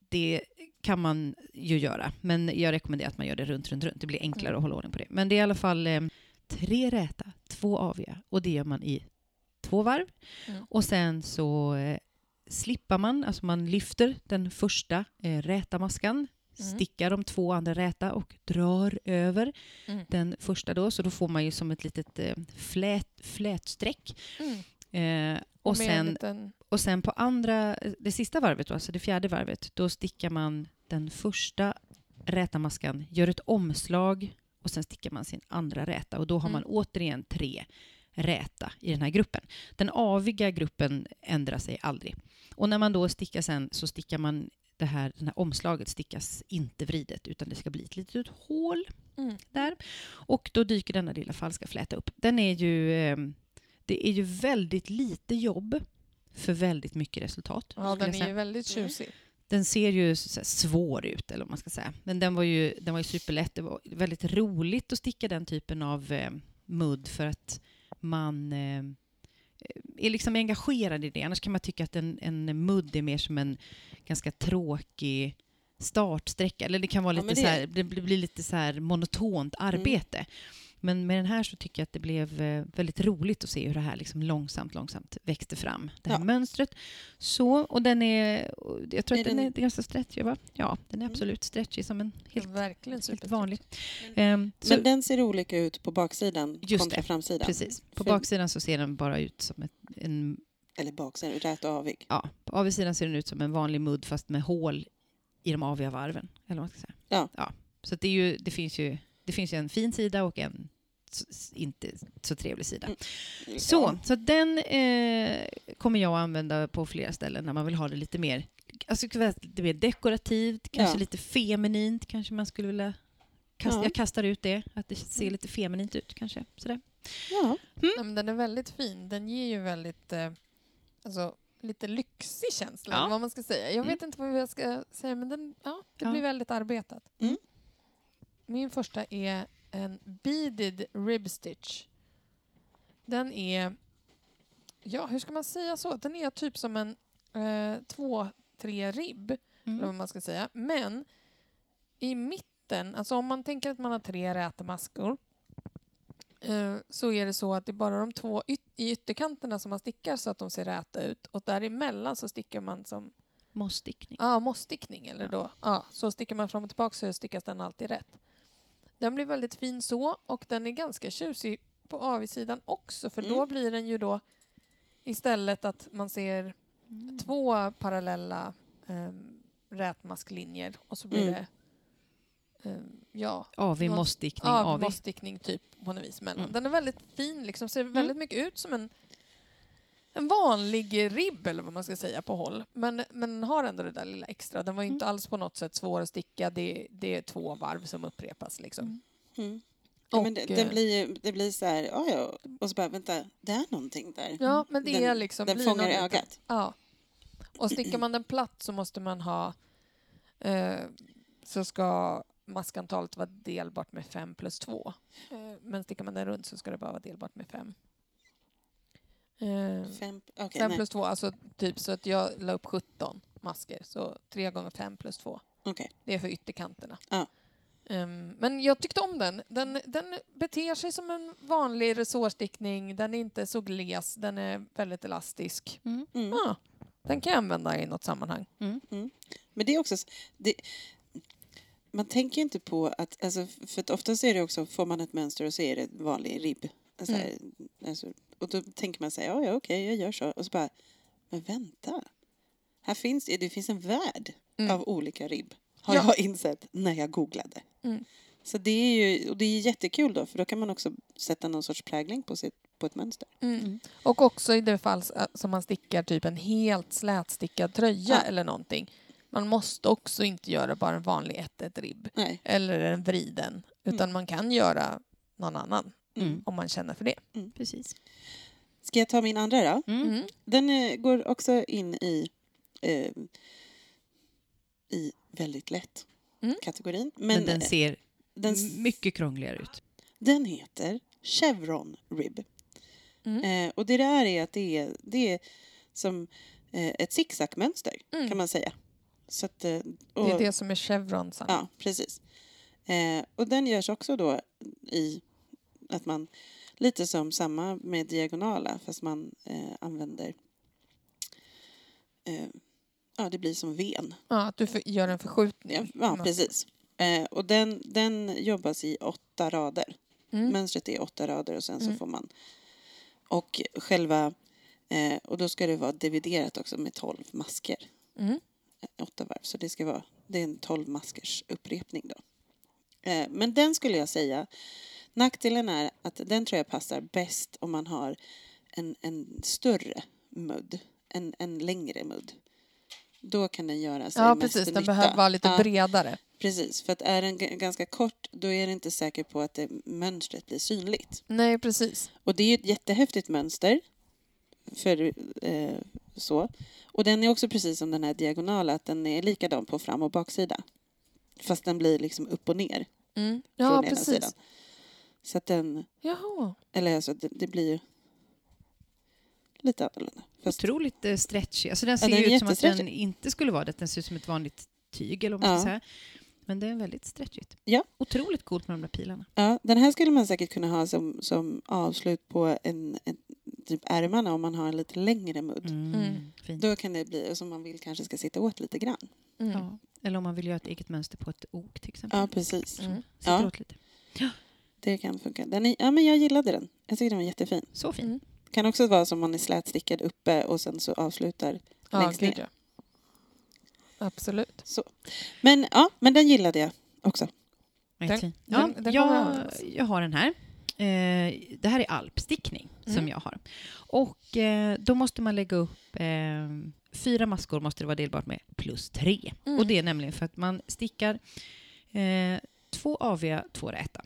Det kan man ju göra, men jag rekommenderar att man gör det runt, runt, runt. Det blir enklare Mm. att hålla ordning på det. Men det är i alla fall eh, tre räta, två aviga och det gör man i två varv. Mm. Och sen så eh, slippar man, alltså man lyfter den första eh, räta maskan, Mm. stickar de två andra räta och drar över Mm. den första då, så då får man ju som ett litet eh, flät, flätstreck. Mm. Eh, och, sen, liten, och sen på andra, det sista varvet, då, alltså det fjärde varvet, då stickar man den första räta maskan, gör ett omslag och sen stickar man sin andra räta och då har man Mm. återigen tre räta i den här gruppen. Den aviga gruppen ändrar sig aldrig. Och när man då stickar sen så stickar man det här, det här omslaget stickas inte vridet utan det ska bli ett litet hål mm. där. Och då dyker denna lilla falska fläta upp. Den är ju, eh, det är ju väldigt lite jobb för väldigt mycket resultat. Ja, den är ju väldigt tjusig. Den ser ju så svår ut, eller vad man ska säga. Men den var ju, den var ju superlätt. Det var väldigt roligt att sticka den typen av eh, mudd för att man eh, är liksom engagerad i det. Annars kan man tycka att en, en mudd är mer som en ganska tråkig startsträcka. Eller det kan vara Ja, lite så det- här, det blir lite så här monotont arbete. Men med den här så tycker jag att det blev eh, väldigt roligt att se hur det här liksom långsamt, långsamt växte fram. Det här Ja. mönstret. Så, och den är, jag tror Är att den, den- är ganska stretchig va? Ja, den är Mm. absolut stretchig som en helt, Verkligen helt vanlig. Ehm, så, Men den ser olika ut på baksidan Just kontra det. framsidan. precis. På För- baksidan så ser den bara ut som ett, en, Eller baksidan, rät och avig. ja, på avsidan ser den ut som en vanlig mudd fast med hål i de aviga varven. Eller vad man ska säga. Ja. ja. Så det, är ju, det, finns ju, det finns ju en fin sida och en inte så trevlig sida. Mm. Så, så den eh, kommer jag att använda på flera ställen när man vill ha det lite mer, alltså, lite mer dekorativt, kanske Ja. lite feminint kanske man skulle vilja kasta, Ja. Jag kastar ut det, att det ser lite feminint ut kanske. Sådär. Ja. Nej, men den är väldigt fin. Den ger ju väldigt, eh, alltså, lite lyxig känsla, Ja. vad man ska säga. Jag Mm. vet inte vad jag ska säga, men den, ja, det Ja. blir väldigt arbetat. Mm. Min första är en beaded rib stitch. Den är, ja hur ska man säga så? Den är typ som en eh, två, tre ribb, eller vad Mm. man ska säga. Men i mitten, alltså om man tänker att man har tre rätemaskor eh, så är det så att det är bara de två yt- i ytterkanterna som man stickar så att de ser räta ut och däremellan så stickar man som Mossstickning. ja, mossstickning. Eller då. Ja, så stickar man fram och tillbaka så stickas den alltid rätt. Den blir väldigt fin så och den är ganska tjusig på avsidan också för då Mm. blir den ju då istället att man ser två parallella um, rätmasklinjer och så blir Mm. det ehm, ja, Någon- mossstickning. avig. mossstickning typ på något vis mellan. Mm. Den är väldigt fin, liksom, ser väldigt mycket ut som en, en vanlig ribb eller vad man ska säga på håll. Men, men har ändå det där lilla extra. Den var ju inte alls på något sätt svår att sticka. Det, det är två varv som upprepas. Liksom. Mm. Ja, men Och, det, det, eh, blir, det blir så här, ja, ja. och så bara, vänta, det är någonting där. Ja, men det den, är liksom... Den fångar någon liten- ögat. Ja. Och stickar man den platt så måste man ha... Eh, så ska maskantalet vara delbart med 5 plus 2. Eh, men stickar man den runt så ska det bara vara delbart med 5. Eh, Fem, 5 nej. plus 2, alltså typ så att jag la upp 17 masker. Så 3 gånger 5 plus 2. Okej. Det är för ytterkanterna. Ja. Ehm, men jag tyckte om den. den. Den beter sig som en vanlig resårstickning. Den är inte så gles. Den är väldigt elastisk. Mm. Mm. Ja, den kan jag använda i något sammanhang. Men det är också... Det, man tänker ju inte på att... Alltså, för att oftast är det också, får man ett mönster och så är det vanlig ribb. Alltså, här, alltså, och då tänker man sig, ja, ja okej, jag gör så. Och så bara, men vänta. Här finns det, finns en värld Mm. av olika ribb. Har Ja. jag insett när jag googlade. Mm. Så det är ju och det är jättekul då, för då kan man också sätta någon sorts prägling på, sitt, på ett mönster. Mm. Och också i det fall s- som man stickar typ en helt slätstickad tröja Ja. eller någonting. Man måste också inte göra bara en vanlig 1-1 ribb Nej. eller en vriden. Utan man kan göra någon annan Mm. om man känner för det. Precis. Ska jag ta min andra då? Mm. Mm. Den eh, går också in i, eh, i väldigt lätt Mm. kategorin. Men, Men, den eh, ser den, mycket krångligare ut. den heter Chevron Rib. Mm. Eh, och det där är att det är, det är som eh, ett zigzagmönster Mm. kan man säga. Så att, eh, och, Det är det som är chevron. Sanna. Ja, precis. Eh, och den görs också då i att man lite som samma med diagonala fast man eh, använder eh, Ja, det blir som ven. Ja, att du för, gör en förskjutning. Ja, ja precis. Eh, och den, den jobbas i åtta rader. Mm. Mönstret är åtta rader och sen så Mm. får man... Och själva... Eh, och då ska det vara dividerat också med tolv masker. Mm. Eh, Åtta varv. Så det ska vara... Det är en tolv maskers upprepning då. Eh, men den skulle jag säga... Nackdelen är att den tror jag passar bäst om man har en, en större mudd. En, en längre mudd. Då kan den göra sig Ja, precis. Den nytta. behöver vara lite Ja. bredare. Precis, för att är den ganska kort då är det inte säker på att det, mönstret blir synligt. Nej, precis. Och det är ju ett jättehäftigt mönster. För, eh, så. Och den är också precis som den här diagonala, att den är likadan på fram och baksida. Fast den blir liksom upp och ner Mm. från Ja, ena precis. sidan. Så att den, Jaha. eller alltså det, det blir ju lite annorlunda. Fast, Otroligt eh, stretchig. Alltså den ser den är ju ut som att den inte skulle vara det. Den ser ut som ett vanligt tyg eller vad man ska Ja. säga. Men det är väldigt stretchigt. Ja. Otroligt coolt med de där pilarna. ja, den här skulle man säkert kunna ha som, som avslut på en, en, typ ärmarna om man har en lite längre mudd. Mm. Fint. Då kan det bli, som man vill kanske ska sitta åt lite grann. Mm. Ja. Eller om man vill göra ett eget mönster på ett ok till exempel. Ja, precis. Mm. Ja. åt lite. Det kan funka. Den är, ja, men jag gillade den. Jag tycker den var jättefin. Så fint. Mm. Kan också vara som man är slätstickad uppe och sen så avslutar Ja, längst ner. ja. Absolut. Så. Men ja, men den gillade jag också. Den, Den- fin. den- Ja, den jag, jag har den här. Eh, det här är alpstickning Mm. som jag har. Och eh, då måste man lägga upp eh, fyra maskor måste det vara delbart med plus tre. Mm. Och det är nämligen för att man stickar två aviga, två räta.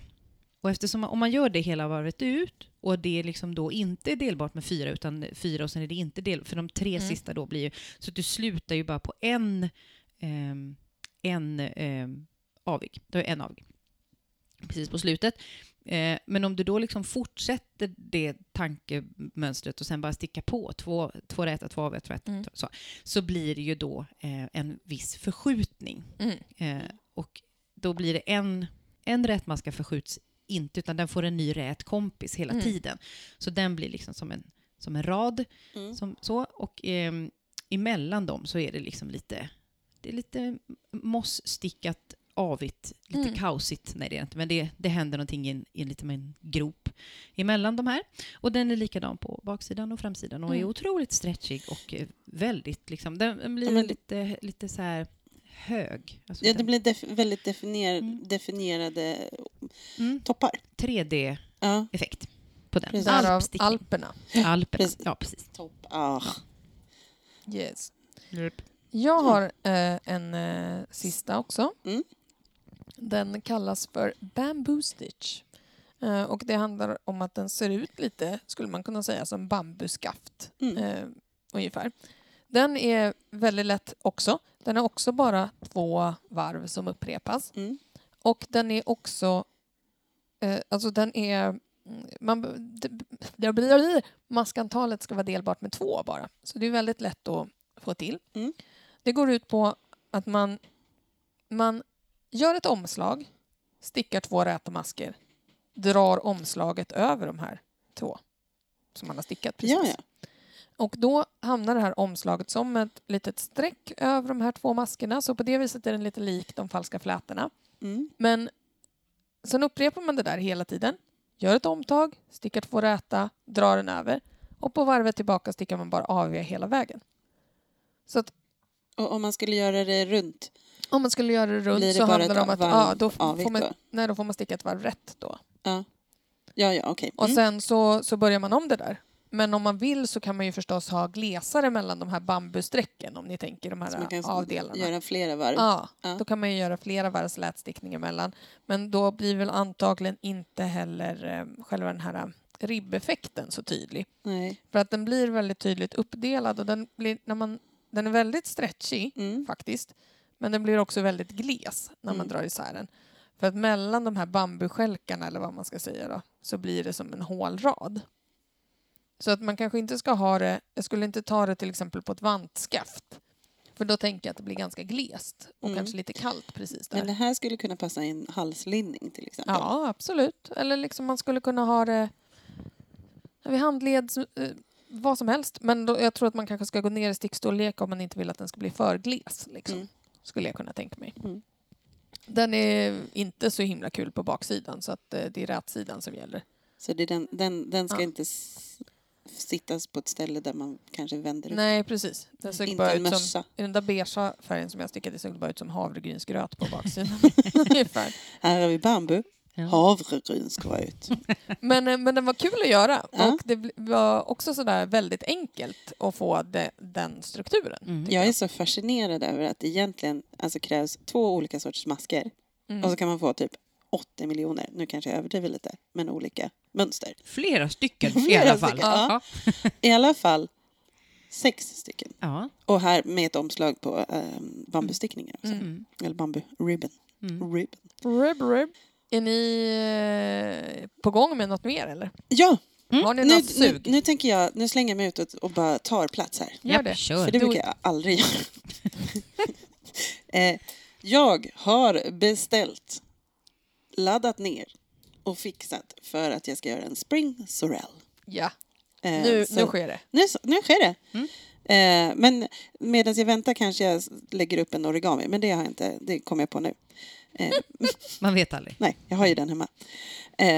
Och eftersom man, om man gör det hela varvet ut och det liksom då inte är delbart med fyra utan fyra och sen är det inte del för de tre Mm. sista då blir ju så att du slutar ju bara på en ehm, en ehm, avig. Du har en avig precis på slutet. Eh, men om du då liksom fortsätter det tankemönstret och sen bara sticka på två, två räta, två aviga, två räta, Mm. så, så blir det ju då eh, en viss förskjutning. Mm. Eh, och då blir det en, en rätmaska förskjuts inte, utan den får en ny rät kompis hela Mm. tiden. Så den blir liksom som en, som en rad. Mm. Som, så, och ehm, emellan dem så är det liksom lite, det är lite mossstickat, avigt, lite Mm. kaosigt. Nej, det är inte, men det, det händer någonting i en, i en, lite med en grop emellan de här. Och den är likadan på baksidan och framsidan och är Mm. otroligt stretchig och eh, väldigt liksom, den, den blir Ja, men- lite, lite så här hög. Alltså Ja, det blir def väldigt definier Mm. definierade mm, toppar. 3D-effekt Ja, på den. Precis. Alpstickning. Alperna. Alperna. Precis. Ja, precis. topp. Ah. Yes. Jag har eh, en eh, sista också. Mm. Den kallas för Bamboo Stitch. Eh, och det handlar om att den ser ut lite, skulle man kunna säga, som bambuskaft. Mm. Eh, ungefär. Den är väldigt lätt också. Den har också bara två varv som upprepas. Mm. Och den är också... Eh, alltså den är... mm, Man, det, det blir, maskantalet ska vara delbart med två bara. Så det är väldigt lätt att få till. Mm. Det går ut på att man, man gör ett omslag, stickar två räta masker, drar omslaget över de här två som man har stickat precis. Ja, ja. Och då hamnar det här omslaget som ett litet streck över de här två maskerna. Så på det viset är den lite lik de falska flätorna. Mm. Men sen upprepar man det där hela tiden. Gör ett omtag, stickar två räta, drar den över. Och på varvet tillbaka stickar man bara aviga hela vägen. Så att Och om man skulle göra det runt, om man skulle göra det runt det så handlar det om att ja, då, får man, då? nej, då får man sticka ett varv rätt då. Ja, ja, ja okej. Och Mm. sen så, så börjar man om det där. Men om man vill så kan man ju förstås ha glesare mellan de här bambusträcken om ni tänker de Så man här kan avdelarna. göra flera varv. Ja, Ja. då kan man ju göra flera varvs lätstickning emellan. Men då blir väl antagligen inte heller eh, själva den här eh, ribbeffekten så tydlig. Nej. För att den blir väldigt tydligt uppdelad och den, blir, när man, den är väldigt stretchig Mm. faktiskt. Men den blir också väldigt gles när man Mm. drar isär den. För att mellan de här bambustjälkarna eller vad man ska säga då, så blir det som en hålrad. Så att man kanske inte ska ha det, jag skulle inte ta det till exempel på ett vantskaft. För då tänker jag att det blir ganska glest och Mm. kanske lite kallt precis där. Men det här skulle kunna passa i en halslinning till exempel. Ja, absolut. Eller liksom man skulle kunna ha det vid handled, eh, vad som helst. Men då, jag tror att man kanske ska gå ner i stickstorlek om man inte vill att den ska bli för gles. Liksom. Mm. Skulle jag kunna tänka mig. Mm. Den är inte så himla kul på baksidan så att eh, det är rätsidan som gäller. Så det den, den, den ska Ja. inte sittas på ett ställe där man kanske vänder upp. Nej, precis. Den såg Inte bara en ut som, mössa. i den där beigea färgen som jag stickade såg det bara ut som havregrynsgröt på baksidan. Ungefär. Här har vi bambu. Ja. Havregryn ska vara ut. Men, eh, men den var kul att göra Ja. och det bl- var också sådär väldigt enkelt att få de, den strukturen. Mm. Jag är så fascinerad över att det egentligen alltså, krävs två olika sorters masker. Mm. Och så kan man få typ 80 miljoner, nu kanske jag överdriver lite, men olika mönster. Flera stycken i Flera alla fall. stycken, Ja. I alla fall sex stycken. Ja. Och här med ett omslag på um, bambustickningar också. Mm. Eller bambu ribbon. Mm. ribbon. Rib, rib. Är ni eh, på gång med något mer eller? Ja, Har ni nu, något nu, sug? nu tänker jag, nu slänger jag mig ut och, och bara tar plats här. Gör det. Kör. För det brukar jag aldrig göra. eh, jag har beställt, laddat ner och fixat för att jag ska göra en spring sorrel. Ja, Eh, nu, så- nu sker det. nu, nu sker det. Mm. Eh, men medan jag väntar kanske jag lägger upp en origami, men det har jag inte, det kommer jag på nu. Eh, Man vet aldrig. nej, jag har ju den hemma.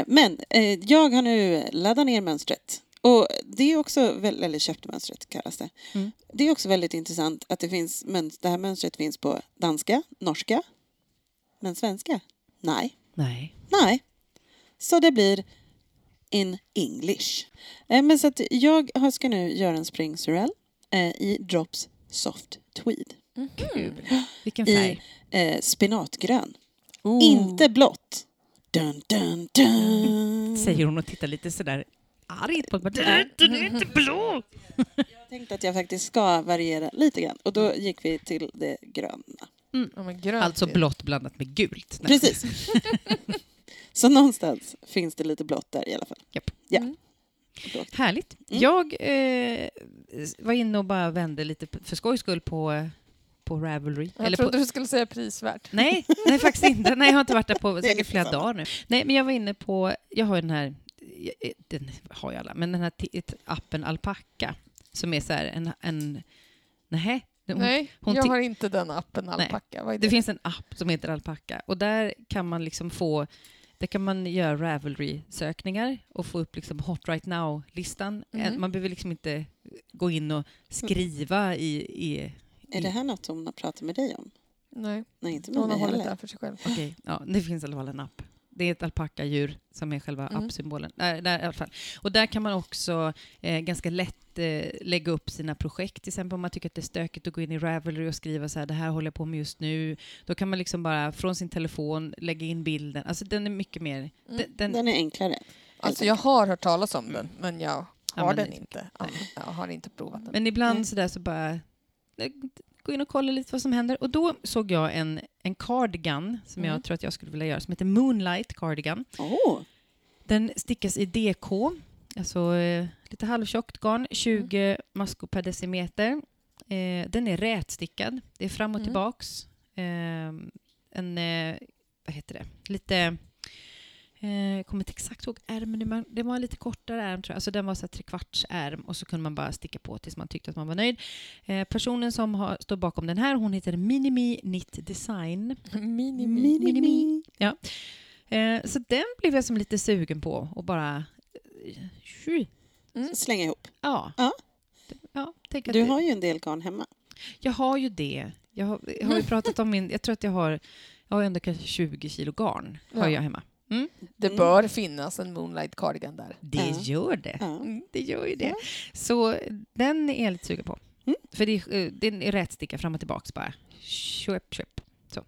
Men jag har nu laddat ner mönstret. Och det är också, väl, eller köpt mönstret kallas det. Mm. Det är också väldigt intressant att det, finns, det här mönstret finns på danska, norska, men svenska? Nej. Nej. Nej. Så det blir in English. Eh, men så att jag ska nu göra en spring sorrel eh, i Drops Soft Tweed. Kul. Vilken I färg. eh, spinatgrön. Ooh. Inte blått. Dun, dun, dun. Säger hon och tittar lite sådär argt på ett Den är inte blå! Jag tänkte att jag faktiskt ska variera lite grann. Och då gick vi till det gröna. Ja, men grönt Alltså blått blandat med gult. Nej. Precis. Så någonstans finns det lite blått där i alla fall. Japp. Ja. Mm. Blått. Härligt. Mm. Jag eh, var inne och bara vände lite för skojs skull på, på Ravelry. Jag Eller trodde på, du skulle säga prisvärt. nej, nej, faktiskt inte. Nej, jag har inte varit där på säkert flera samma. dagar nu. Nej, men jag var inne på, jag har ju den här, eh, den har jag alla, men den här appen Alpaca som är så här en, en nej, hon, Nej, hon jag har inte den appen Alpaca. Det det? finns en app som heter Alpaca och där kan man liksom få där kan man göra Ravelry-sökningar och få upp liksom Hot Right Now-listan. Mhm. En- Man behöver liksom inte gå in och skriva i... i, Är det här något hon har pratat med dig om? Nej, Nej, inte med hon har hållit det för sig själv. Okej, ja, det finns i alla fall en app. Det är ett alpackadjur som är själva Mm. appsymbolen. Där, där, i alla fall. Och där kan man också eh, ganska lätt eh, lägga upp sina projekt. Till exempel om man tycker att det är stökigt att gå in i Ravelry och skriva så här, det här håller jag på med just nu. Då kan man liksom bara från sin telefon lägga in bilden. Alltså den är mycket mer... Mm. Den, den, Den är enklare. Alltså jag har hört talas om den, men jag Ja, har men den det- inte. Ja, Jag har inte provat den. Men ibland Nej. sådär så bara gå in och kolla lite vad som händer. Och då såg jag en, en cardigan som Mm. jag tror att jag skulle vilja göra som heter Moonlight Cardigan. Åh, Den stickas i DK, alltså eh, lite halvtjockt garn, 20 maskor per decimeter. Eh, den är rätstickad, det är fram och Mm. tillbaks. Eh, en, vad heter det, lite... Eh, jag kommer inte exakt ihåg ärmen, det var- det var en lite kortare ärm tror jag. Alltså den var så här trekvarts ärm och så kunde man bara sticka på tills man tyckte att man var nöjd. Eh, personen som har, står bakom den här, hon heter Minimi Knit Design. Mini, mini, mini. mini. Ja. Eh, så den blev jag som lite sugen på och bara... eh, tju. Slänga ihop. Ja. Ja. ja tänk att Du har ju en del garn hemma. Jag har ju det. Jag har, jag har ju pratat om min... Jag tror att jag har... Jag har ändå kanske 20 kilo garn har Ja. jag hemma. Mm. Det Mm. bör finnas en Moonlight Cardigan där. Det gör det. Ja. Mm, det gör ju det. Så den är jag lite sugen på. Mm. För det, är, eh, den är rätsticka fram och tillbaks bara. Köp, köp. Så.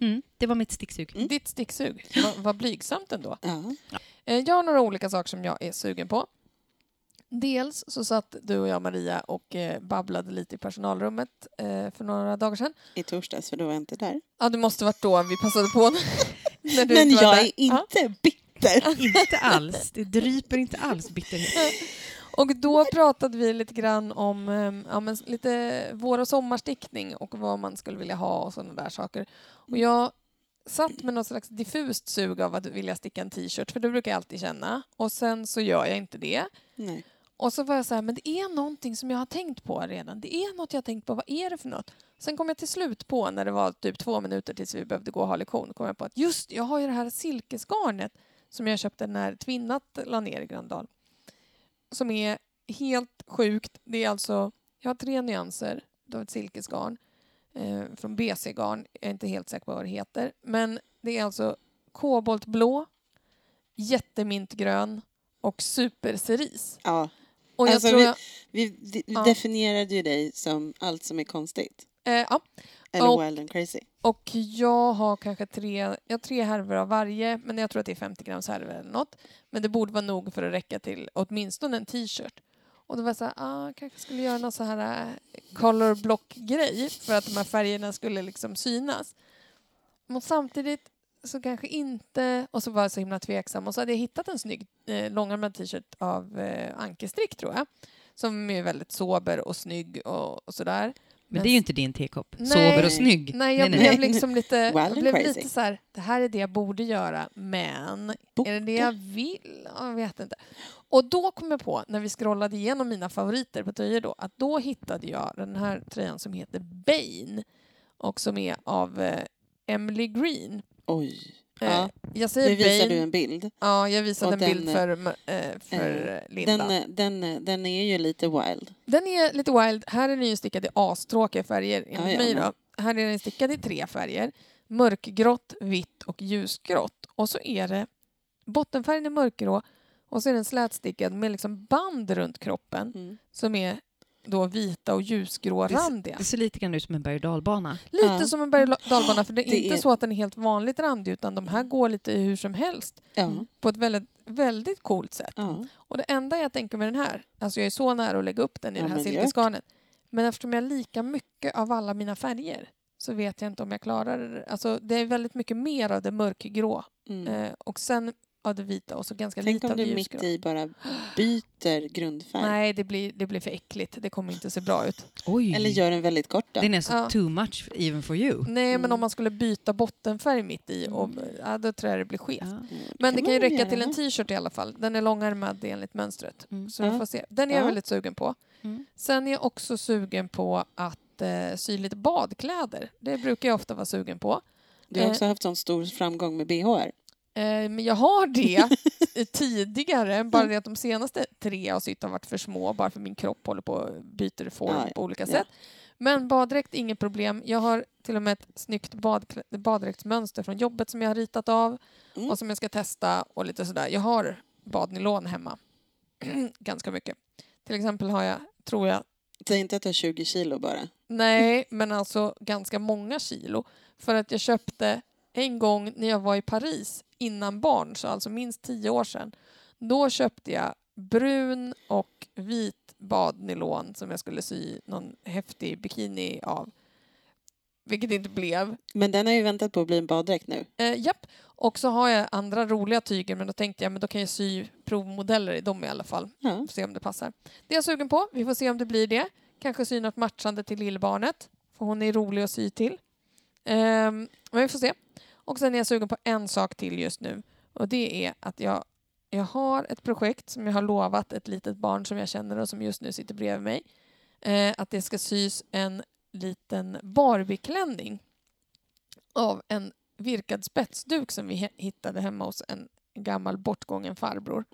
Mm, det var mitt sticksug. Mm. Ditt sticksug, vad, vad blygsamt ändå. Ja. Eh, Jag har några olika saker som jag är sugen på. Dels så satt du och jag, Maria, och eh, babblade lite i personalrummet eh, för några dagar sedan. I torsdags, för då var jag inte där. Ja, det måste varit då vi passade på när du Men inte var jag där. är inte bitter. Inte alls. Det dryper inte alls bitterhet. Och då pratade vi lite grann om eh, ja, men lite vår och sommarstickning och vad man skulle vilja ha och sådana där saker. Och jag satt med något slags diffust sug av att vilja sticka en t-shirt, för det brukar jag alltid känna. Och sen så gör jag inte det. Nej. Och så var jag så här, men det är någonting som jag har tänkt på redan. Det är något jag har tänkt på. Vad är det för något? Sen kom jag till slut på, när det var typ två minuter tills vi behövde gå och ha lektion, kom jag på att just jag har ju det här silkesgarnet som jag köpte när Tvinnat la ner i Gröndal. Som är helt sjukt. Det är alltså, jag har tre nyanser av ett silkesgarn eh, från BC-garn. Jag är inte helt säker på vad det heter. Men det är alltså koboltblå, jättemintgrön och superceris. Ja. Och Alltså, tror jag, Vi d- Ja. definierade ju dig som allt som är konstigt. eh, ja. Eller Och- wild and crazy. Och jag har kanske tre, jag har tre härvor av varje, men jag tror att det är 50 grams härvor eller något. Men det borde vara nog för att räcka till åtminstone en t-shirt. Och då var jag så här, ah, kanske skulle göra någon så här äh, color block-grej för att de här färgerna skulle liksom synas. Men samtidigt så kanske inte, och så var jag så himla tveksam. Och så hade jag hittat en snygg eh, långärmad t-shirt av eh, Ankestrick tror jag. Som är väldigt sober och snygg och, och sådär. Men det är ju inte din tekopp. Nej. Sober och snygg. Nej, jag nej, blev nej. liksom lite, jag and blev crazy. lite så här, det här är det jag borde göra, men är det det jag vill? Ja, Jag vet inte. Och då kom jag på, när vi scrollade igenom mina favoriter på tröjor då, att då hittade jag den här tröjan som heter Bane och som är av eh, Emily Green. Oj. Eh, Ja. jag säger Nu visar Bane. du en bild. Ja, jag visade Och en bild den, för, eh, för eh, Linda. Den, eh, den, eh, den är ju lite wild. Den är lite wild. Här är den ju stickad i astråkiga färger enligt Ja, mig. Då. Här är den stickad i tre färger. Mörkgrått, vitt och ljusgrått. Och så är det bottenfärgen är mörkgrå och så är den slätstickad med liksom band runt kroppen Mm. som är då vita och ljusgrårandiga. Det ser lite grann ut som en berg och dalbana. Lite Ja. som en berg och dalbana för det är Det inte är- så att den är helt vanligt randig utan de här går lite hur som helst Ja. på ett väldigt, väldigt coolt sätt. ja. Och det enda jag tänker med den här, alltså jag är så nära att lägga upp den i Ja, det här silkesgarnet, men eftersom jag har lika mycket av alla mina färger så vet jag inte om jag klarar det. Alltså det är väldigt mycket mer av det mörkgrå Mm. eh, och sen av det vita och så ganska Tänk lite om av det du ljusgrå. mitt i bara byter grundfärg. Nej, det blir, det blir för äckligt. Det kommer inte se bra ut. Oj! Eller gör den väldigt kort då. Den är så Ja. too much even for you. Nej, men Mm. om man skulle byta bottenfärg mitt i, och, ja, då tror jag det blir skevt. Ja. Mm, Men det kan ju räcka till en t-shirt i alla fall. Den är långärmad enligt mönstret. Mm. Så vi får se. Den är jag Ja. väldigt sugen på. Mm. Sen är jag också sugen på att eh, sy lite badkläder. Det brukar jag ofta vara sugen på. Du har Eh. också haft sån stor framgång med BHR. Eh, men jag har det tidigare, bara det att de senaste tre jag har varit för små, bara för min kropp håller på och byter form Ja, på olika Ja. sätt. Men baddräkt, inget problem. Jag har till och med ett snyggt badklä- baddräktsmönster från jobbet som jag har ritat av Mm. och som jag ska testa och lite sådär. Jag har badnylon hemma. Ganska mycket. Till exempel har jag, tror jag, Säg inte att du har 20 kilo bara. Nej, men alltså ganska många kilo. För att jag köpte en gång när jag var i Paris innan barn, så alltså minst tio år sedan. Då köpte jag brun och vit badnylon som jag skulle sy någon häftig bikini av. Vilket det inte blev. Men den har ju väntat på att bli en baddräkt nu. Eh, japp. Och så har jag andra roliga tyger men då tänkte jag men då kan jag sy provmodeller i dem i alla fall. Ja. Se om det passar. Det är jag sugen på. Vi får se om det blir det. Kanske sy något matchande till lillbarnet. För hon är rolig att sy till. Ehm, men vi får se. Och sen är jag sugen på en sak till just nu. Och det är att jag, jag har ett projekt som jag har lovat ett litet barn som jag känner och som just nu sitter bredvid mig. Eh, att det ska sys en liten Barbieklänning av en virkad spetsduk som vi hittade hemma hos en gammal bortgången farbror.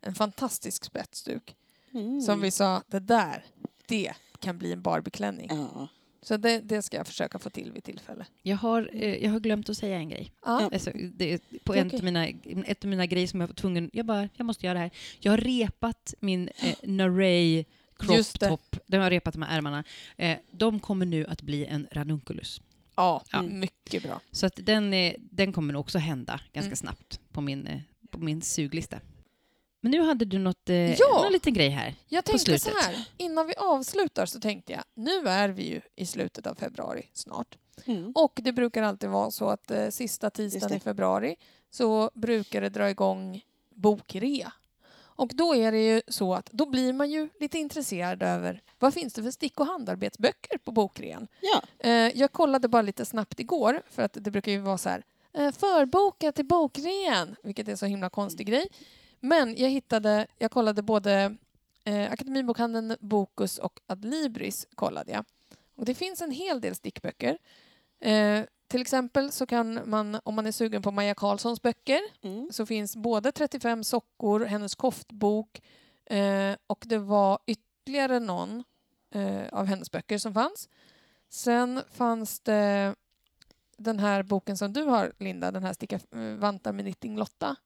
En fantastisk spetsduk. Mm. Som vi sa, det där, det kan bli en Barbieklänning. Ja. Så det, det ska jag försöka få till vid tillfälle. Jag har, eh, jag har glömt att säga en grej. Ja. Alltså, det på är en av mina, ett av mina grejer som jag var tvungen... Jag bara, jag måste göra det här. Jag har repat min eh, Naray crop top. Den har repat de här ärmarna. Eh, de kommer nu att bli en ranunculus. Ja, Ja. mycket bra. Så att den, eh, den kommer nog också hända ganska Mm. snabbt på min, eh, på min suglista. Men nu hade du något, eh, Ja! någon liten grej här. Jag tänkte så slutet. här, innan vi avslutar så tänkte jag, nu är vi ju i slutet av februari snart. Mm. Och det brukar alltid vara så att eh, sista tisdagen i februari så brukar det dra igång bokrea. Och då är det ju så att då blir man ju lite intresserad över vad finns det för stick och handarbetsböcker på bokrean? Ja. Eh, jag kollade bara lite snabbt igår för att det brukar ju vara så här eh, förboka till bokrean, vilket är så himla konstig grej. Men jag hittade, jag kollade både eh, Akademibokhandeln, Bokus och Adlibris kollade jag. Och det finns en hel del stickböcker. Eh, till exempel så kan man, om man är sugen på Maja Karlssons böcker, Mm. så finns både 35 sockor, hennes koftbok eh, och det var ytterligare någon eh, av hennes böcker som fanns. Sen fanns det den här boken som du har, Linda, den här Sticka eh, vantar med Knitting Lotta.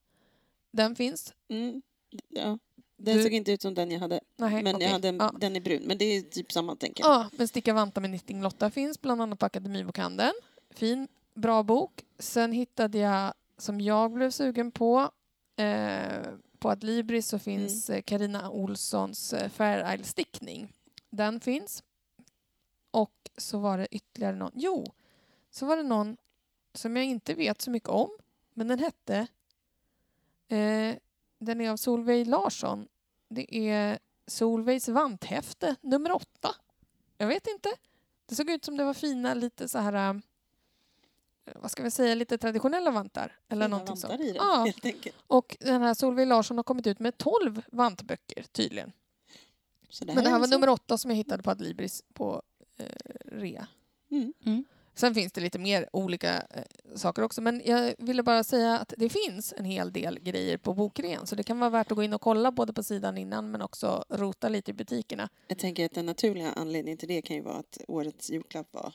Den finns. Mm. Ja. Den Du- såg inte ut som den jag hade, Nej, men okej. jag hade en, ja. den är brun. Men det är typ samma, tänker jag. Ja, men Sticka vantar med Knitting Lotta finns bland annat på Akademibokhandeln. Fin, bra bok. Sen hittade jag, som jag blev sugen på, eh, på Adlibris så finns eh, Carina Olssons eh, Fair Isle-stickning. Den finns. Och så var det ytterligare någon. Jo, så var det någon som jag inte vet så mycket om, men den hette... Eh, den är av Solveig Larsson. Det är Solveigs vanthäfte nummer åtta. Jag vet inte. Det såg ut som det var fina, lite så här... äh, Vad ska vi säga? Lite traditionella vantar. Eller Fina någonting vantar sånt. i den, Ja, helt enkelt. och den här Solveig Larsson har kommit ut med 12 vantböcker tydligen. Så Men det här är var så- nummer åtta som jag hittade på Adlibris på eh, rea. Mm. Sen finns det lite mer olika eh, saker också. Men jag ville bara säga att det finns en hel del grejer på bokrean. Så det kan vara värt att gå in och kolla både på sidan innan men också rota lite i butikerna. Jag tänker att den naturliga anledningen till det kan ju vara att årets julklapp var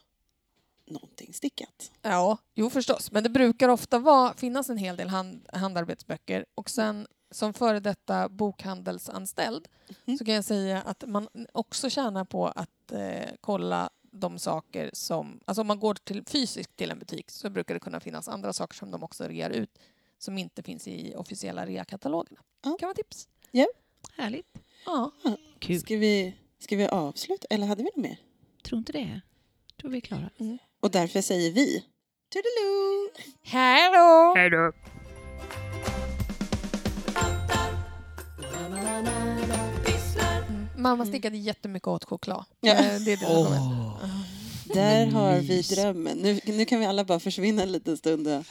någonting stickat. Ja, jo förstås. Men det brukar ofta vara, finnas en hel del hand, handarbetsböcker. Och sen som före detta bokhandelsanställd Mhm. så kan jag säga att man också tjänar på att eh, kolla de saker som... Alltså om man går till, fysiskt till en butik så brukar det kunna finnas andra saker som de också rear ut som inte finns i officiella reakatalogerna. Ja. kan vara tips. Härligt. Ja. Kul. Ska vi, ska vi avsluta, eller hade vi något mer? Tror inte det. Tror vi är klara. Och därför säger vi Toodaloo! Hallå! Hej då. Mamma stickade jättemycket åt choklad. Ja. Det är det oh. Där har vi drömmen. Nu, nu kan vi alla bara försvinna en liten stund.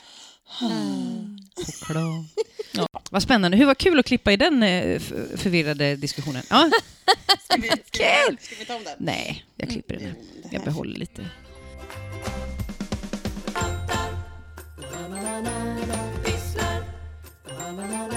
Choklad. Ja, vad spännande. Hur var kul att klippa i den förvirrade diskussionen. Ja. Ska, vi, ska, vi, ska vi ta om den? Nej, jag klipper den. Jag behåller lite. Na,